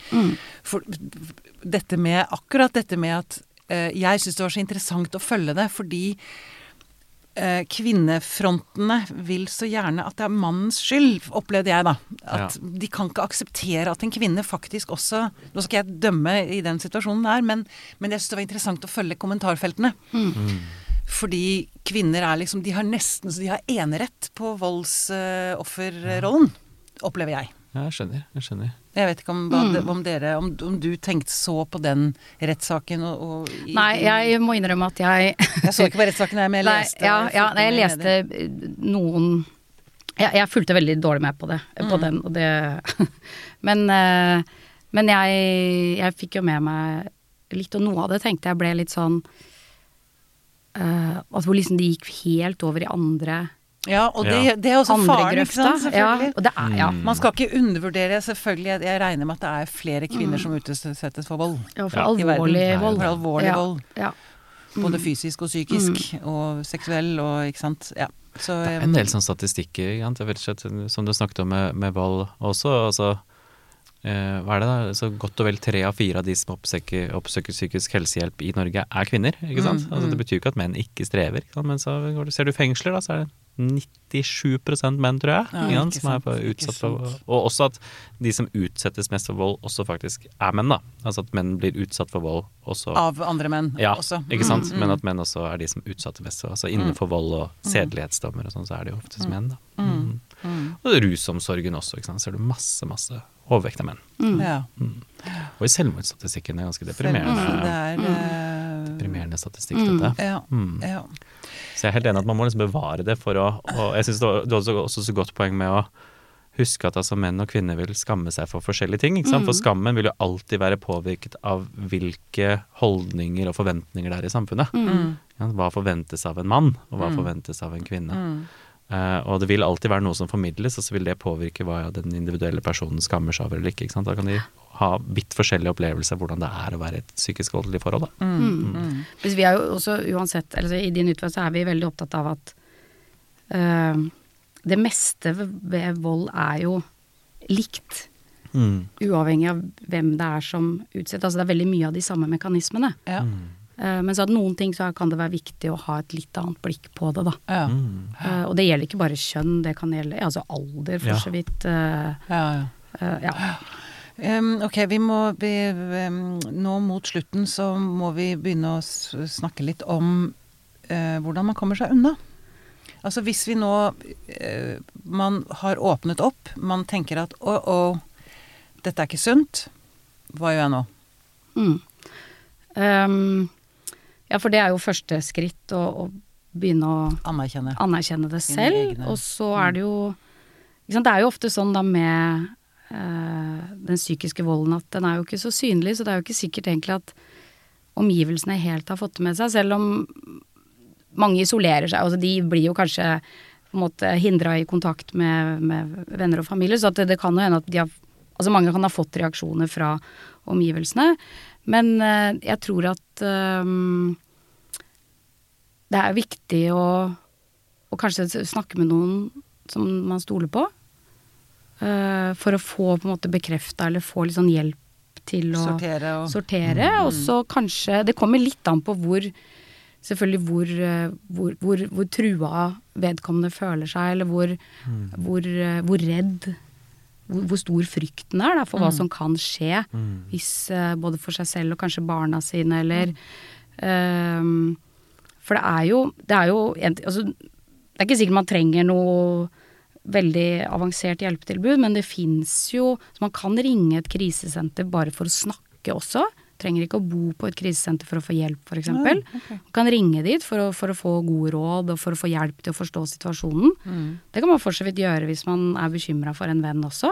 For dette med, akkurat dette med at eh, Jeg syns det var så interessant å følge det, fordi eh, kvinnefrontene vil så gjerne at det er mannens skyld, opplevde jeg da. At de kan ikke akseptere at en kvinne faktisk også Nå skal jeg dømme i den situasjonen der, men, men jeg syns det var interessant å følge kommentarfeltene. Fordi kvinner er liksom De har nesten så de har enerett på voldsofferrollen, opplever jeg. Ja, jeg skjønner. Jeg skjønner. Jeg vet ikke om, hva, om dere om, om du tenkte så på den rettssaken og, og i- Nei, jeg må innrømme at jeg Jeg så ikke på rettssaken, jeg, men jeg Nei, leste ja, ja, fulgte nei, jeg leste eh, noen jeg, jeg fulgte veldig dårlig med på det, Mm. på den, og det Men, eh, men jeg, jeg fikk jo med meg litt, og noe av det tenkte jeg ble litt sånn eh, altså hvor liksom det gikk helt over i andre, Ja, og det, Ja. det er også andre faren, ikke sant? Ja, og det er, ja. Man skal ikke undervurdere, selvfølgelig. Jeg, regner med at det er flere kvinner som utsettes for vold. ja, for Ja. Alvorlig vold. For alvorlig ja, vold. Ja. Både fysisk og psykisk. Og seksuell og ikke sant. Ja. Så Det er en del sånn statistikker, er som du snakket om med, med vold også. Altså, hva er det da? Så godt og vel tre av fire av de som oppsøker, oppsøker psykisk helsehjelp i Norge, er kvinner. ikke sant? Mm, Altså, det betyr jo ikke at menn ikke strever, ikke men så går du, ser du fengsler, da, så er det 97% menn, tror jeg, Ja, igjen, som er sant, på, utsatt for. Og også at de som utsettes mest for vold, også faktisk er menn, da. Altså at menn blir utsatt for vold også. av andre menn Ja, også. ikke sant? Mm, Men mm. at menn også er de som utsatte mest. Altså innenfor vold og sedelighetsdommer og sånn, så er det jo oftest menn, da. Mm. Og rusomsorgen også, ikke sant. Så er det masse, masse overvekt av menn. Ja. Og i selvmordsstatistikken er ganske Det deprimerende. er eh, Deprimerende statistikk, dette. Ja. Mm. ja. Så jeg er helt enig at man må liksom bevare det for å Og jeg syns du hadde også, så godt poeng med å huske at altså menn og kvinner vil skamme seg for forskjellige ting. Ikke sant? For skammen vil jo alltid være påvirket av hvilke holdninger og forventninger det er i samfunnet. Ja, hva forventes av en mann, og hva forventes av en kvinne. Eh, og det vil alltid være noe som formidles, og så vil det påvirke hva den individuelle personen skammer seg over eller ikke. ikke sant? Da kan de ha vidt forskjellige opplevelser av hvordan det er å være i et psykisk voldelig forhold. Da. Hvis vi er jo også uansett, altså I din utvalg så er vi veldig opptatt av at uh, det meste ved, ved vold er jo likt. Mm. Uavhengig av hvem det er som utsetter. Altså det er veldig mye av de samme mekanismene. Ja. Eh, men så at noen ting så kan det være viktig å ha et litt annet blikk på det, da. Ja. Uh, og det gjelder ikke bare kjønn, det kan gjelde ja, altså alder, for Ja. så vidt. Uh, Ja, ja. ja. Um, ok, vi må be, um, Nå mot slutten så må vi begynne å snakke litt om uh, hvordan man kommer seg unna. Altså hvis vi nå Man har åpnet opp, man tenker at å, å, dette er ikke sunt. Hva gjør jeg nå? Mm. Ehm, ja, for det er jo første skritt å, å begynne å Anerkjenne. anerkjenne det selv. Og så er det jo Det er jo ofte sånn da med øh, den psykiske volden at den er jo ikke så synlig, så det er jo ikke sikkert egentlig at omgivelsene helt har fått det med seg, selv om mange isolerer seg. Altså de blir jo kanskje på en måte hindra i kontakt med, med venner og familie, så det, det kan jo hende at de har Altså mange kan ha fått reaksjoner fra omgivelsene, men eh, jeg tror at um, det er viktig å, å kanskje snakke med noen som man stoler på. Uh, for å få på en måte bekrefta eller få litt sånn hjelp til å Sortere og sortere. Og så kanskje Det kommer litt an på hvor Selvfølgelig hvor, hvor, hvor, hvor trua vedkommende føler seg, eller hvor, hvor, eh, hvor redd hvor, stor frykten er da, for hva som kan skje hvis eh, både for seg selv og kanskje barna sine, eller um, For det er jo, det er jo altså, Det er ikke sikkert man trenger noe veldig avansert hjelpetilbud, men det fins jo Så man kan ringe et krisesenter bare for å snakke også. Trenger ikke å bo på et krisesenter for å få hjelp, f.eks. Nei, Man kan ringe dit for å, for å få gode råd og for å få hjelp til å forstå situasjonen. Det kan man for så vidt gjøre hvis man er bekymra for en venn også.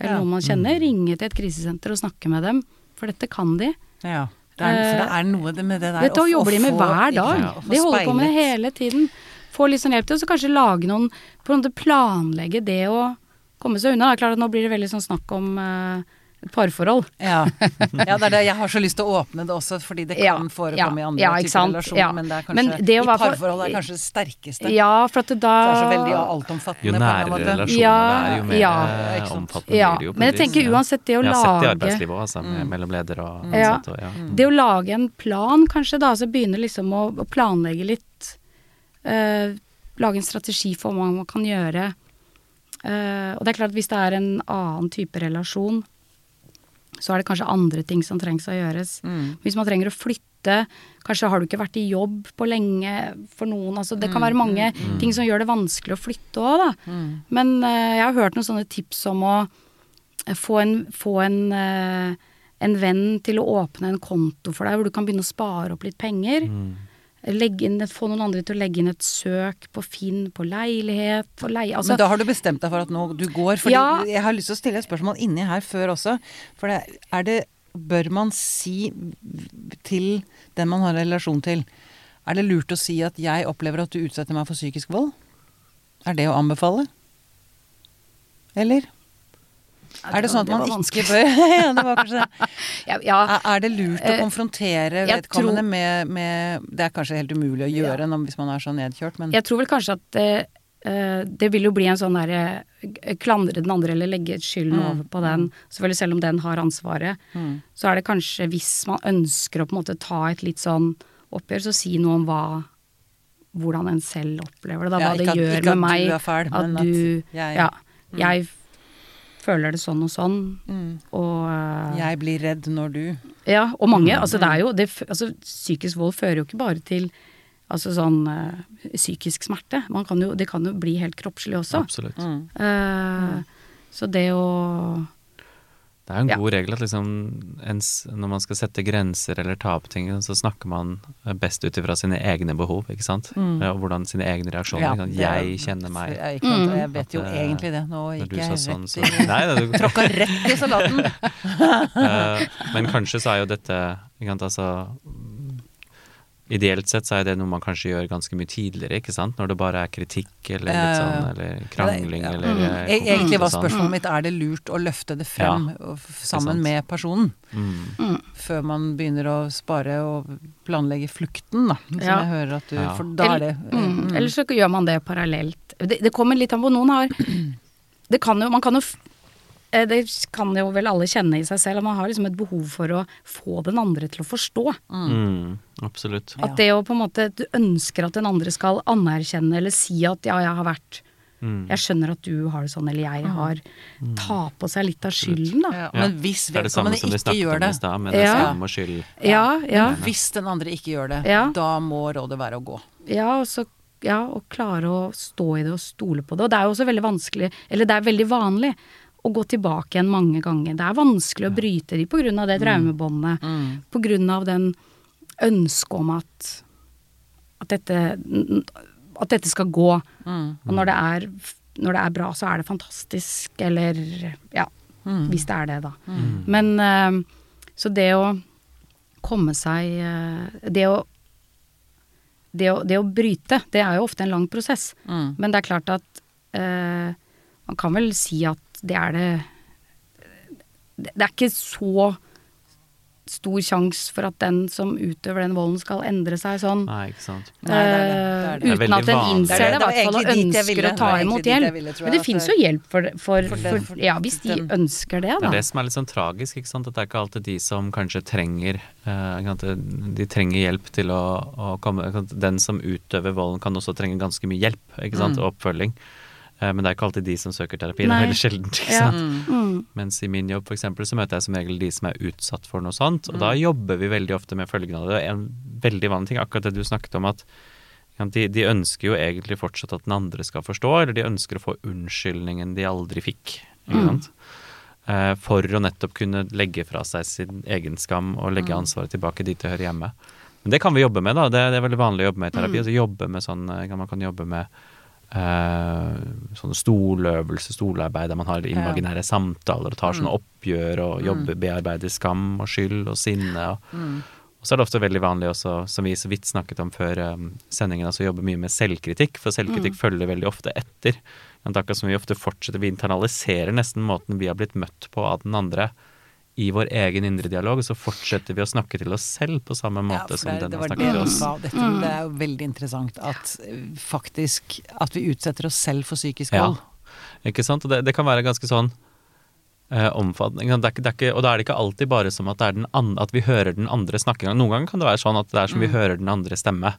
Eller Ja. noen man kjenner. Ringe til et krisesenter og snakke med dem. For dette kan de. Ja. Det er, for det er noe med det der Eh, Dette å jobber de med hver dag. Ja, De holder på med det hele tiden. Få litt sånn hjelp til, og så kanskje lage noen på en måte Planlegge det å komme seg unna. Det er klart at Nå blir det veldig sånn snakk om et parforhold. Ja. ja, det er det. Jeg har så lyst til å åpne det også, fordi det Ja, kan forekomme ja, i andre ja, typer relasjoner. ja. Men det er kanskje Men det å i parforhold er kanskje det sterkeste. Ja, for at det da Det er så veldig altomfattende. Jo på nærere relasjoner Ja, det er, jo mer ja. eh, omfattende Ja, blir det jo. men jeg tenker uansett det å Jeg har sett det i lage arbeidslivet òg, altså, mellom ledere og ansatte. Ja. Det å lage en plan, kanskje, da. Altså begynne liksom å, å planlegge litt. Uh, lage en strategi for hva man kan gjøre. Uh, og det er klart at hvis det er en annen type relasjon, så er det kanskje andre ting som trengs å gjøres. Hvis man trenger å flytte, kanskje har du ikke vært i jobb på lenge for noen. Altså, det kan være mange ting som gjør det vanskelig å flytte òg, da. Men uh, jeg har hørt noen sånne tips om å få en, få en, uh, en venn til å åpne en konto for deg, hvor du kan begynne å spare opp litt penger. Legge inn, få noen andre til å legge inn et søk på Finn, på leilighet, på leie altså, Men da har du bestemt deg for at nå du går? For Ja. jeg har lyst til å stille et spørsmål inni her før også. For det, er det Bør man si til den man har en relasjon til Er det lurt å si at 'jeg opplever at du utsetter meg for psykisk vold'? Er det å anbefale? Eller? Er det sånn at man ikke bør Ja, det var kanskje det. ja, ja, Er- det lurt å Eh, konfrontere vedkommende tror- med, med Det er kanskje helt umulig å gjøre når, hvis man er så nedkjørt, men Jeg tror vel kanskje at eh, det vil jo bli en sånn derre Klandre den andre eller legge skylden Mm. over på den. Selvfølgelig selv om den har ansvaret. Så er det kanskje hvis man ønsker å på en måte ta et litt sånn oppgjør, så si noe om hva hvordan en selv opplever det, da. Hva det ikke at- gjør ikke at du er fæl, men at du jeg- Ja. Jeg føler det sånn og sånn, Mm. og eh, jeg blir redd når du ja, og mange. Altså det er jo det, altså, Psykisk vold fører jo ikke bare til altså sånn uh, psykisk smerte. Man kan jo, det kan jo bli helt kroppslig også. Absolutt. Mm. Eh, Så det å Det er jo en Ja. god regel at liksom ens, når man skal sette grenser eller ta opp ting, så snakker man best ut ifra sine egne behov, ikke sant? Mm. Og hvordan sine egne reaksjoner. Ja, ikke sant? det er- Jeg kjenner meg Jeg, ikke sant, Mm. jeg vet jo At, eh, egentlig det. Nå gikk jeg sa rett sånn, så Nei, det, du, Tråkka rett i salaten. uh, men kanskje så er jo dette ikke sant, altså, Ideelt sett så er det noe man kanskje gjør ganske mye tidligere, ikke sant? Når det bare er kritikk eller litt ja, sånn, eller krangling Ja. eller mm. Egentlig var sånn. spørsmålet mitt er det lurt å løfte det frem ja, sammen med personen. Mm. Før man begynner å spare og planlegge flukten, da. Som Ja. jeg hører at du For da er det mm, mm. Eller så gjør man det parallelt. Det, det kommer litt an på. Noen har Det kan jo Man kan jo eh, det kan jo vel alle kjenne i seg selv, at man har liksom et behov for å få den andre til å forstå. Mm, absolutt. At det å på en måte Du ønsker at den andre skal anerkjenne eller si at ja, jeg har vært Mm. Jeg skjønner at du har det sånn, eller jeg har Ta på seg litt av skylden, da. ja. Men hvis Det er det samme vedkommende som vi ikke snakket gjør om det i stad, med det Ja. samme og skyld. Ja, ja. Hvis den andre ikke gjør det, Ja. da må rådet være å gå. Ja, og så ja, å klare å stå i det og stole på det. Og det er jo også veldig vanskelig, eller det er veldig vanlig, å gå tilbake igjen mange ganger. Det er vanskelig å bryte de av det traumebåndet. På grunn av den ønsket om at, at dette at dette skal gå. Og når det, er, når det er bra, så er det fantastisk, eller ja. Hvis det er det, da. Men eh, så det å komme seg eh, Det å det å, det å bryte, det er jo ofte en lang prosess. Men det er klart at eh, man kan vel si at det er det Det er ikke så stor sjanse for at den som utøver den volden skal endre seg sånn. Nei, ikke sant. Nei, det er det. Det er er Uten at den innser det, i hvert fall, og ønsker ville. å ta imot hjelp. ville, Men det fins jo hjelp for, for, For for, det- Ja, hvis de ønsker det, Det er det som er litt sånn tragisk, ikke sant? at det er ikke alltid de som kanskje trenger uh. De trenger hjelp til å, å komme? Den som utøver volden kan også trenge ganske mye hjelp ikke sant? og oppfølging. Eh, men det er ikke alltid de som søker terapi. Det er veldig sjeldent. ikke Ja. sant? Mm. Mens i min jobb for eksempel, så møter jeg som regel de som er utsatt for noe sånt. Og Mm. da jobber vi veldig ofte med følgene av det. En veldig vanlig ting, akkurat det du snakket om, at de, de ønsker jo egentlig fortsatt at den andre skal forstå, eller de ønsker å få unnskyldningen de aldri fikk. Ikke Mm. sant? Mm. for å nettopp kunne legge fra seg sin egen skam og legge ansvaret tilbake dit det hører hjemme. Men det kan vi jobbe med, da. Det, det er veldig vanlig å jobbe med i terapi. Altså jobbe med sånn, eh, Man kan jobbe med sånne stoløvelser, stolarbeid, der man har imaginære samtaler og tar sånne oppgjør og jobber, bearbeider skam og skyld og sinne. Og, og så er det ofte veldig vanlig også, som vi så vidt snakket om før um, sendingen, altså jobbe mye med selvkritikk, for selvkritikk følger veldig ofte etter. Men Akkurat som vi ofte fortsetter, vi internaliserer nesten måten vi har blitt møtt på av den andre i vår egen indre dialog, og så fortsetter vi å snakke til oss selv på samme måte Ja, som den har snakket til oss. Dette, Det er jo veldig interessant at faktisk At vi utsetter oss selv for psykisk Ja. Ikke sant? Og det, det kan være ganske sånn eh, omfattende. Det er ikke, det er ikke, og da er det ikke alltid bare som at, det er den an, at vi hører den andre snakke. Noen ganger kan det være sånn at det er som vi hører den andre stemme.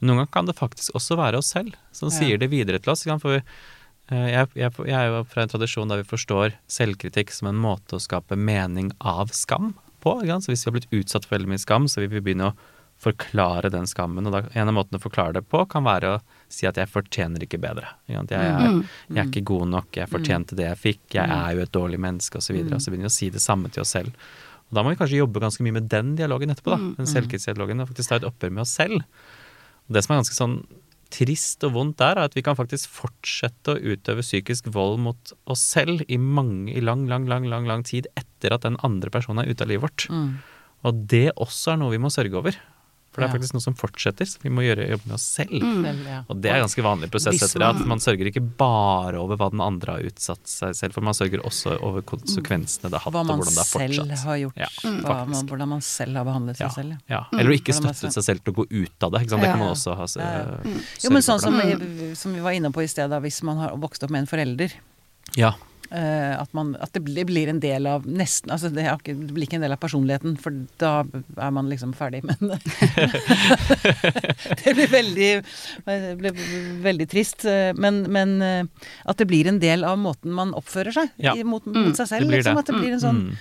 Men noen ganger kan det faktisk også være oss selv som Ja. sier det videre til oss. For vi, jeg, jeg, jeg er jo fra en tradisjon der vi forstår selvkritikk som en måte å skape mening av skam på. Så hvis vi har blitt utsatt for veldig mye skam, så vil vi begynne å forklare den skammen. Og da, en av måtene å forklare det på kan være å si at jeg fortjener ikke bedre. Jeg, er, jeg er ikke god nok, jeg fortjente det jeg fikk, jeg er jo et dårlig menneske osv. Og, så og så begynner vi å si det samme til oss selv. Og da må vi kanskje jobbe ganske mye med den dialogen etterpå. da, Den selvkritiksdialogen, og faktisk ta et oppgjør med oss selv. Og det som er ganske sånn trist og vondt der, er at vi kan faktisk fortsette å utøve psykisk vold mot oss selv i, mange, i lang, lang, lang, lang, lang tid etter at den andre personen er ute av livet vårt. Og det også er noe vi må sørge over. For det er Ja. faktisk noe som fortsetter, så vi må gjøre jobb med oss selv. Selv, ja. Og det er ganske vanlig prosess etter det, at man sørger ikke bare over hva den andre har utsatt seg selv for, man sørger også over konsekvensene det har hatt, og hvordan det har selv fortsatt. har gjort. Ja, hva man, hvordan man selv har behandlet seg Ja, selv. ja. ja. Eller ikke støtte støttet seg selv til å gå ut av det. Ikke sant? Det kan man også ha sørget for. Jo, men sånn som vi, som vi var inne på i sted, da, hvis man har vokst opp med en forelder Ja. Eh, at, man, at det blir, blir en del av nesten altså det, ikke, det blir ikke en del av personligheten, for da er man liksom ferdig. Men det blir veldig, det blir veldig trist. Men, men eh, at det blir en del av måten man oppfører seg Ja. mot, mot seg selv. liksom. At det blir en sånn Mm.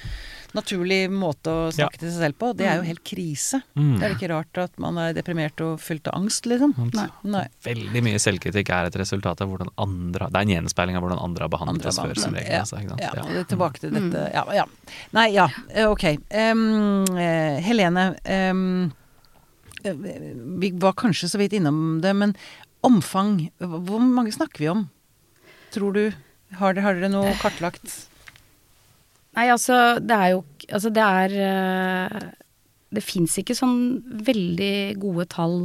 Naturlig måte å snakke til seg selv på. Det er jo helt krise. Mm. Det er jo ikke rart at man er deprimert og fylt av angst, liksom. Nei. Nei. Veldig mye selvkritikk er et resultat av hvordan andre Det er en gjenspeiling av hvordan andre har behandlet oss før, som regel. ja. Altså, ikke sant? Ja, Ja. er tilbake til dette Ja, ja. Nei, ja. eh, Ok. Eh, Helene. eh, vi var kanskje så vidt innom det, men omfang Hvor mange snakker vi om? Tror du? Har dere, har dere noe kartlagt? Nei, altså, det er jo Altså, det er eh, Det fins ikke sånn veldig gode tall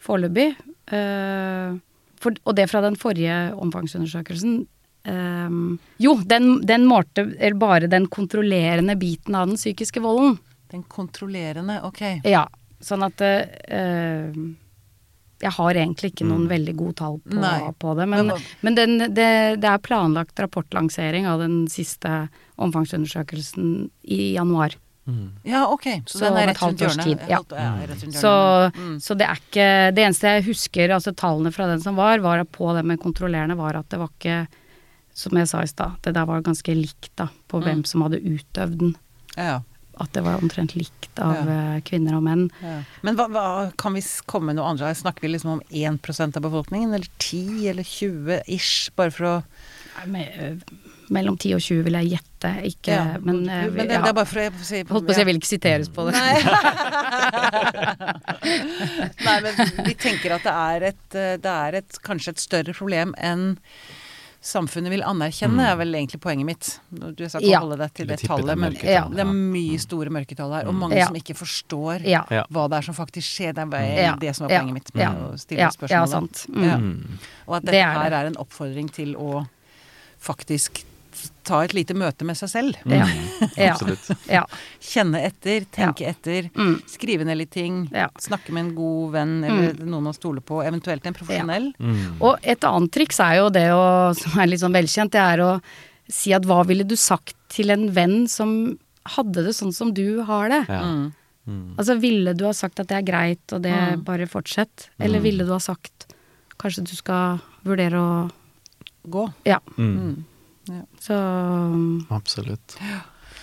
foreløpig. Eh, for, og det fra den forrige omfangsundersøkelsen. eh, jo, den, den målte bare den kontrollerende biten av den psykiske volden. Den kontrollerende, ok. Ja, sånn at eh, Jeg har egentlig ikke noen veldig gode tall på, på det. Men, Men men den, det, det er planlagt rapportlansering av den siste omfangsundersøkelsen i januar. Ja, ok. Så, Så den er rett rundt hjørnet. ja. Så. Mm. så det er ikke Det eneste jeg husker, altså tallene fra den som var, var på det med kontrollerende, var at det var ikke Som jeg sa i stad, det der var ganske likt da, på Mm. hvem som hadde utøvd den. Ja, ja. At det var omtrent likt av Ja. eh, kvinner og menn. Ja. Men hva, hva, kan vi komme noe annet? Snakker vi liksom om 1% av befolkningen, eller 10 eller 20 ish? Bare for å Nei, me- eh, Mellom 10 og 20 vil jeg gjette, ikke Ja, Men, eh, men det, det er bare for å si Holdt på å si jeg vil ikke siteres på det. Nei, men vi tenker at det er et, det er et kanskje et større problem enn samfunnet vil anerkjenne, er vel egentlig poenget mitt. Du sa ikke Ja. holde deg til det tallet, men ja. det er mye store mørketall her, og mange Ja. som ikke forstår Ja. Hva det er som faktisk skjer. Det er bare Ja. det som er Ja. poenget mitt Ja. med å stille Ja, spørsmålet. ja, sant. Mm. Ja. Mm. Og at Det dette er her det. er en oppfordring til å faktisk ta et lite møte med seg selv. Ja. Ja. Absolutt. Ja. Kjenne etter, tenke etter, Mm. skrive ned litt ting. Ja. Snakke med en god venn eller noen å stole på, eventuelt en profesjonell. Mm. Og et annet triks er jo det å, som er litt sånn velkjent, det er å si at hva ville du sagt til en venn som hadde det sånn som du har det? Ja. Mm. Mm. Altså ville du ha sagt at det er greit, og det Mm. bare fortsett? Eller Mm. ville du ha sagt kanskje du skal vurdere å Gå. Ja. Mm. Så um, Absolutt.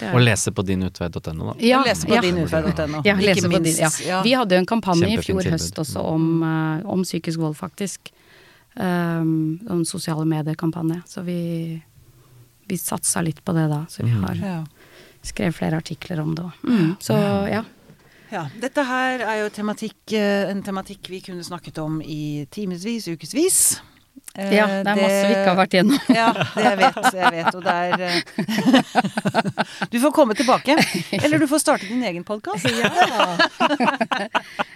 er Og lese på dinutvei.no, da. ja, lese på ja. dinutvei.no. Ja, Ikke minst. din, ja. Ja. Vi hadde jo en kampanje i fjor tilbud. høst også om, eh, om psykisk vold, faktisk. Um, en sosiale medier-kampanje. Så vi, vi satsa litt på det da. Så vi Mm. har Ja. skrevet flere artikler om det òg. Mm, så ja. Ja, dette her er jo tematikk, eh, en tematikk vi kunne snakket om i timevis, ukevis. Eh, ja. Det er masse vi ikke har vært gjennom. Ja, det jeg vet, jeg vet. Og det er eh, Du får komme tilbake. Eller du får starte din egen podkast.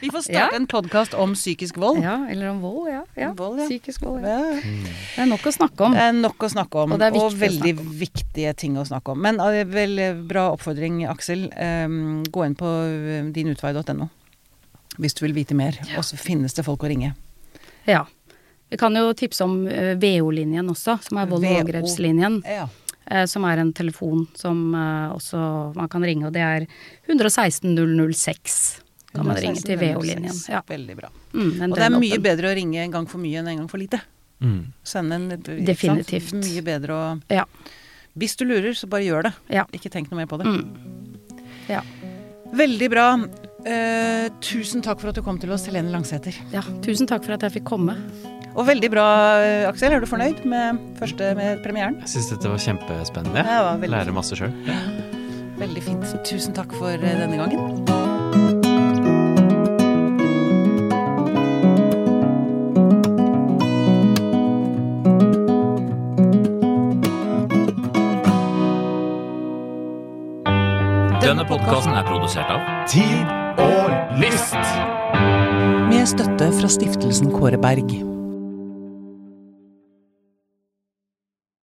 Vi får starte Ja. en podkast om psykisk vold. Ja, eller om vold, ja. ja. Vold, ja. Psykisk vold. Ja. Ja. Det er nok å snakke om. Det er nok å snakke om, Og det viktig veldig om. viktige ting å snakke om. Men eh, vel, eh, bra oppfordring, Aksel. Um, gå inn på eh, dinutvei.no hvis du vil vite mer. Og så finnes det folk å ringe. Ja. Vi kan jo tipse om eh, VO-linjen også, som er vold- og overgrepslinjen. Ja. eh, Som er en telefon som eh, også man kan ringe, og det er 116 006. Kan man ringe til VO-linjen. Ja. Veldig bra. Mm, Og det er mye bedre å ringe en gang for mye enn en gang for lite. Mm. Sende en Definitivt. sant? Mye bedre å Ja. Hvis du lurer, så bare gjør det. Ja. Ikke tenk noe mer på det. Mm. Ja. Veldig bra. Eh, tusen takk for at du kom til oss, Helene Langsæter. ja. Tusen takk for at jeg fikk komme. Og veldig bra, eh, Aksel. Er du fornøyd med første med premieren? Jeg syns dette var kjempespennende. Ja, var veldig Lærer masse sjøl. Veldig fint. Tusen takk for eh, denne gangen. Denne podkasten er produsert av Tid og lyst! Med støtte fra stiftelsen Kåre Berg.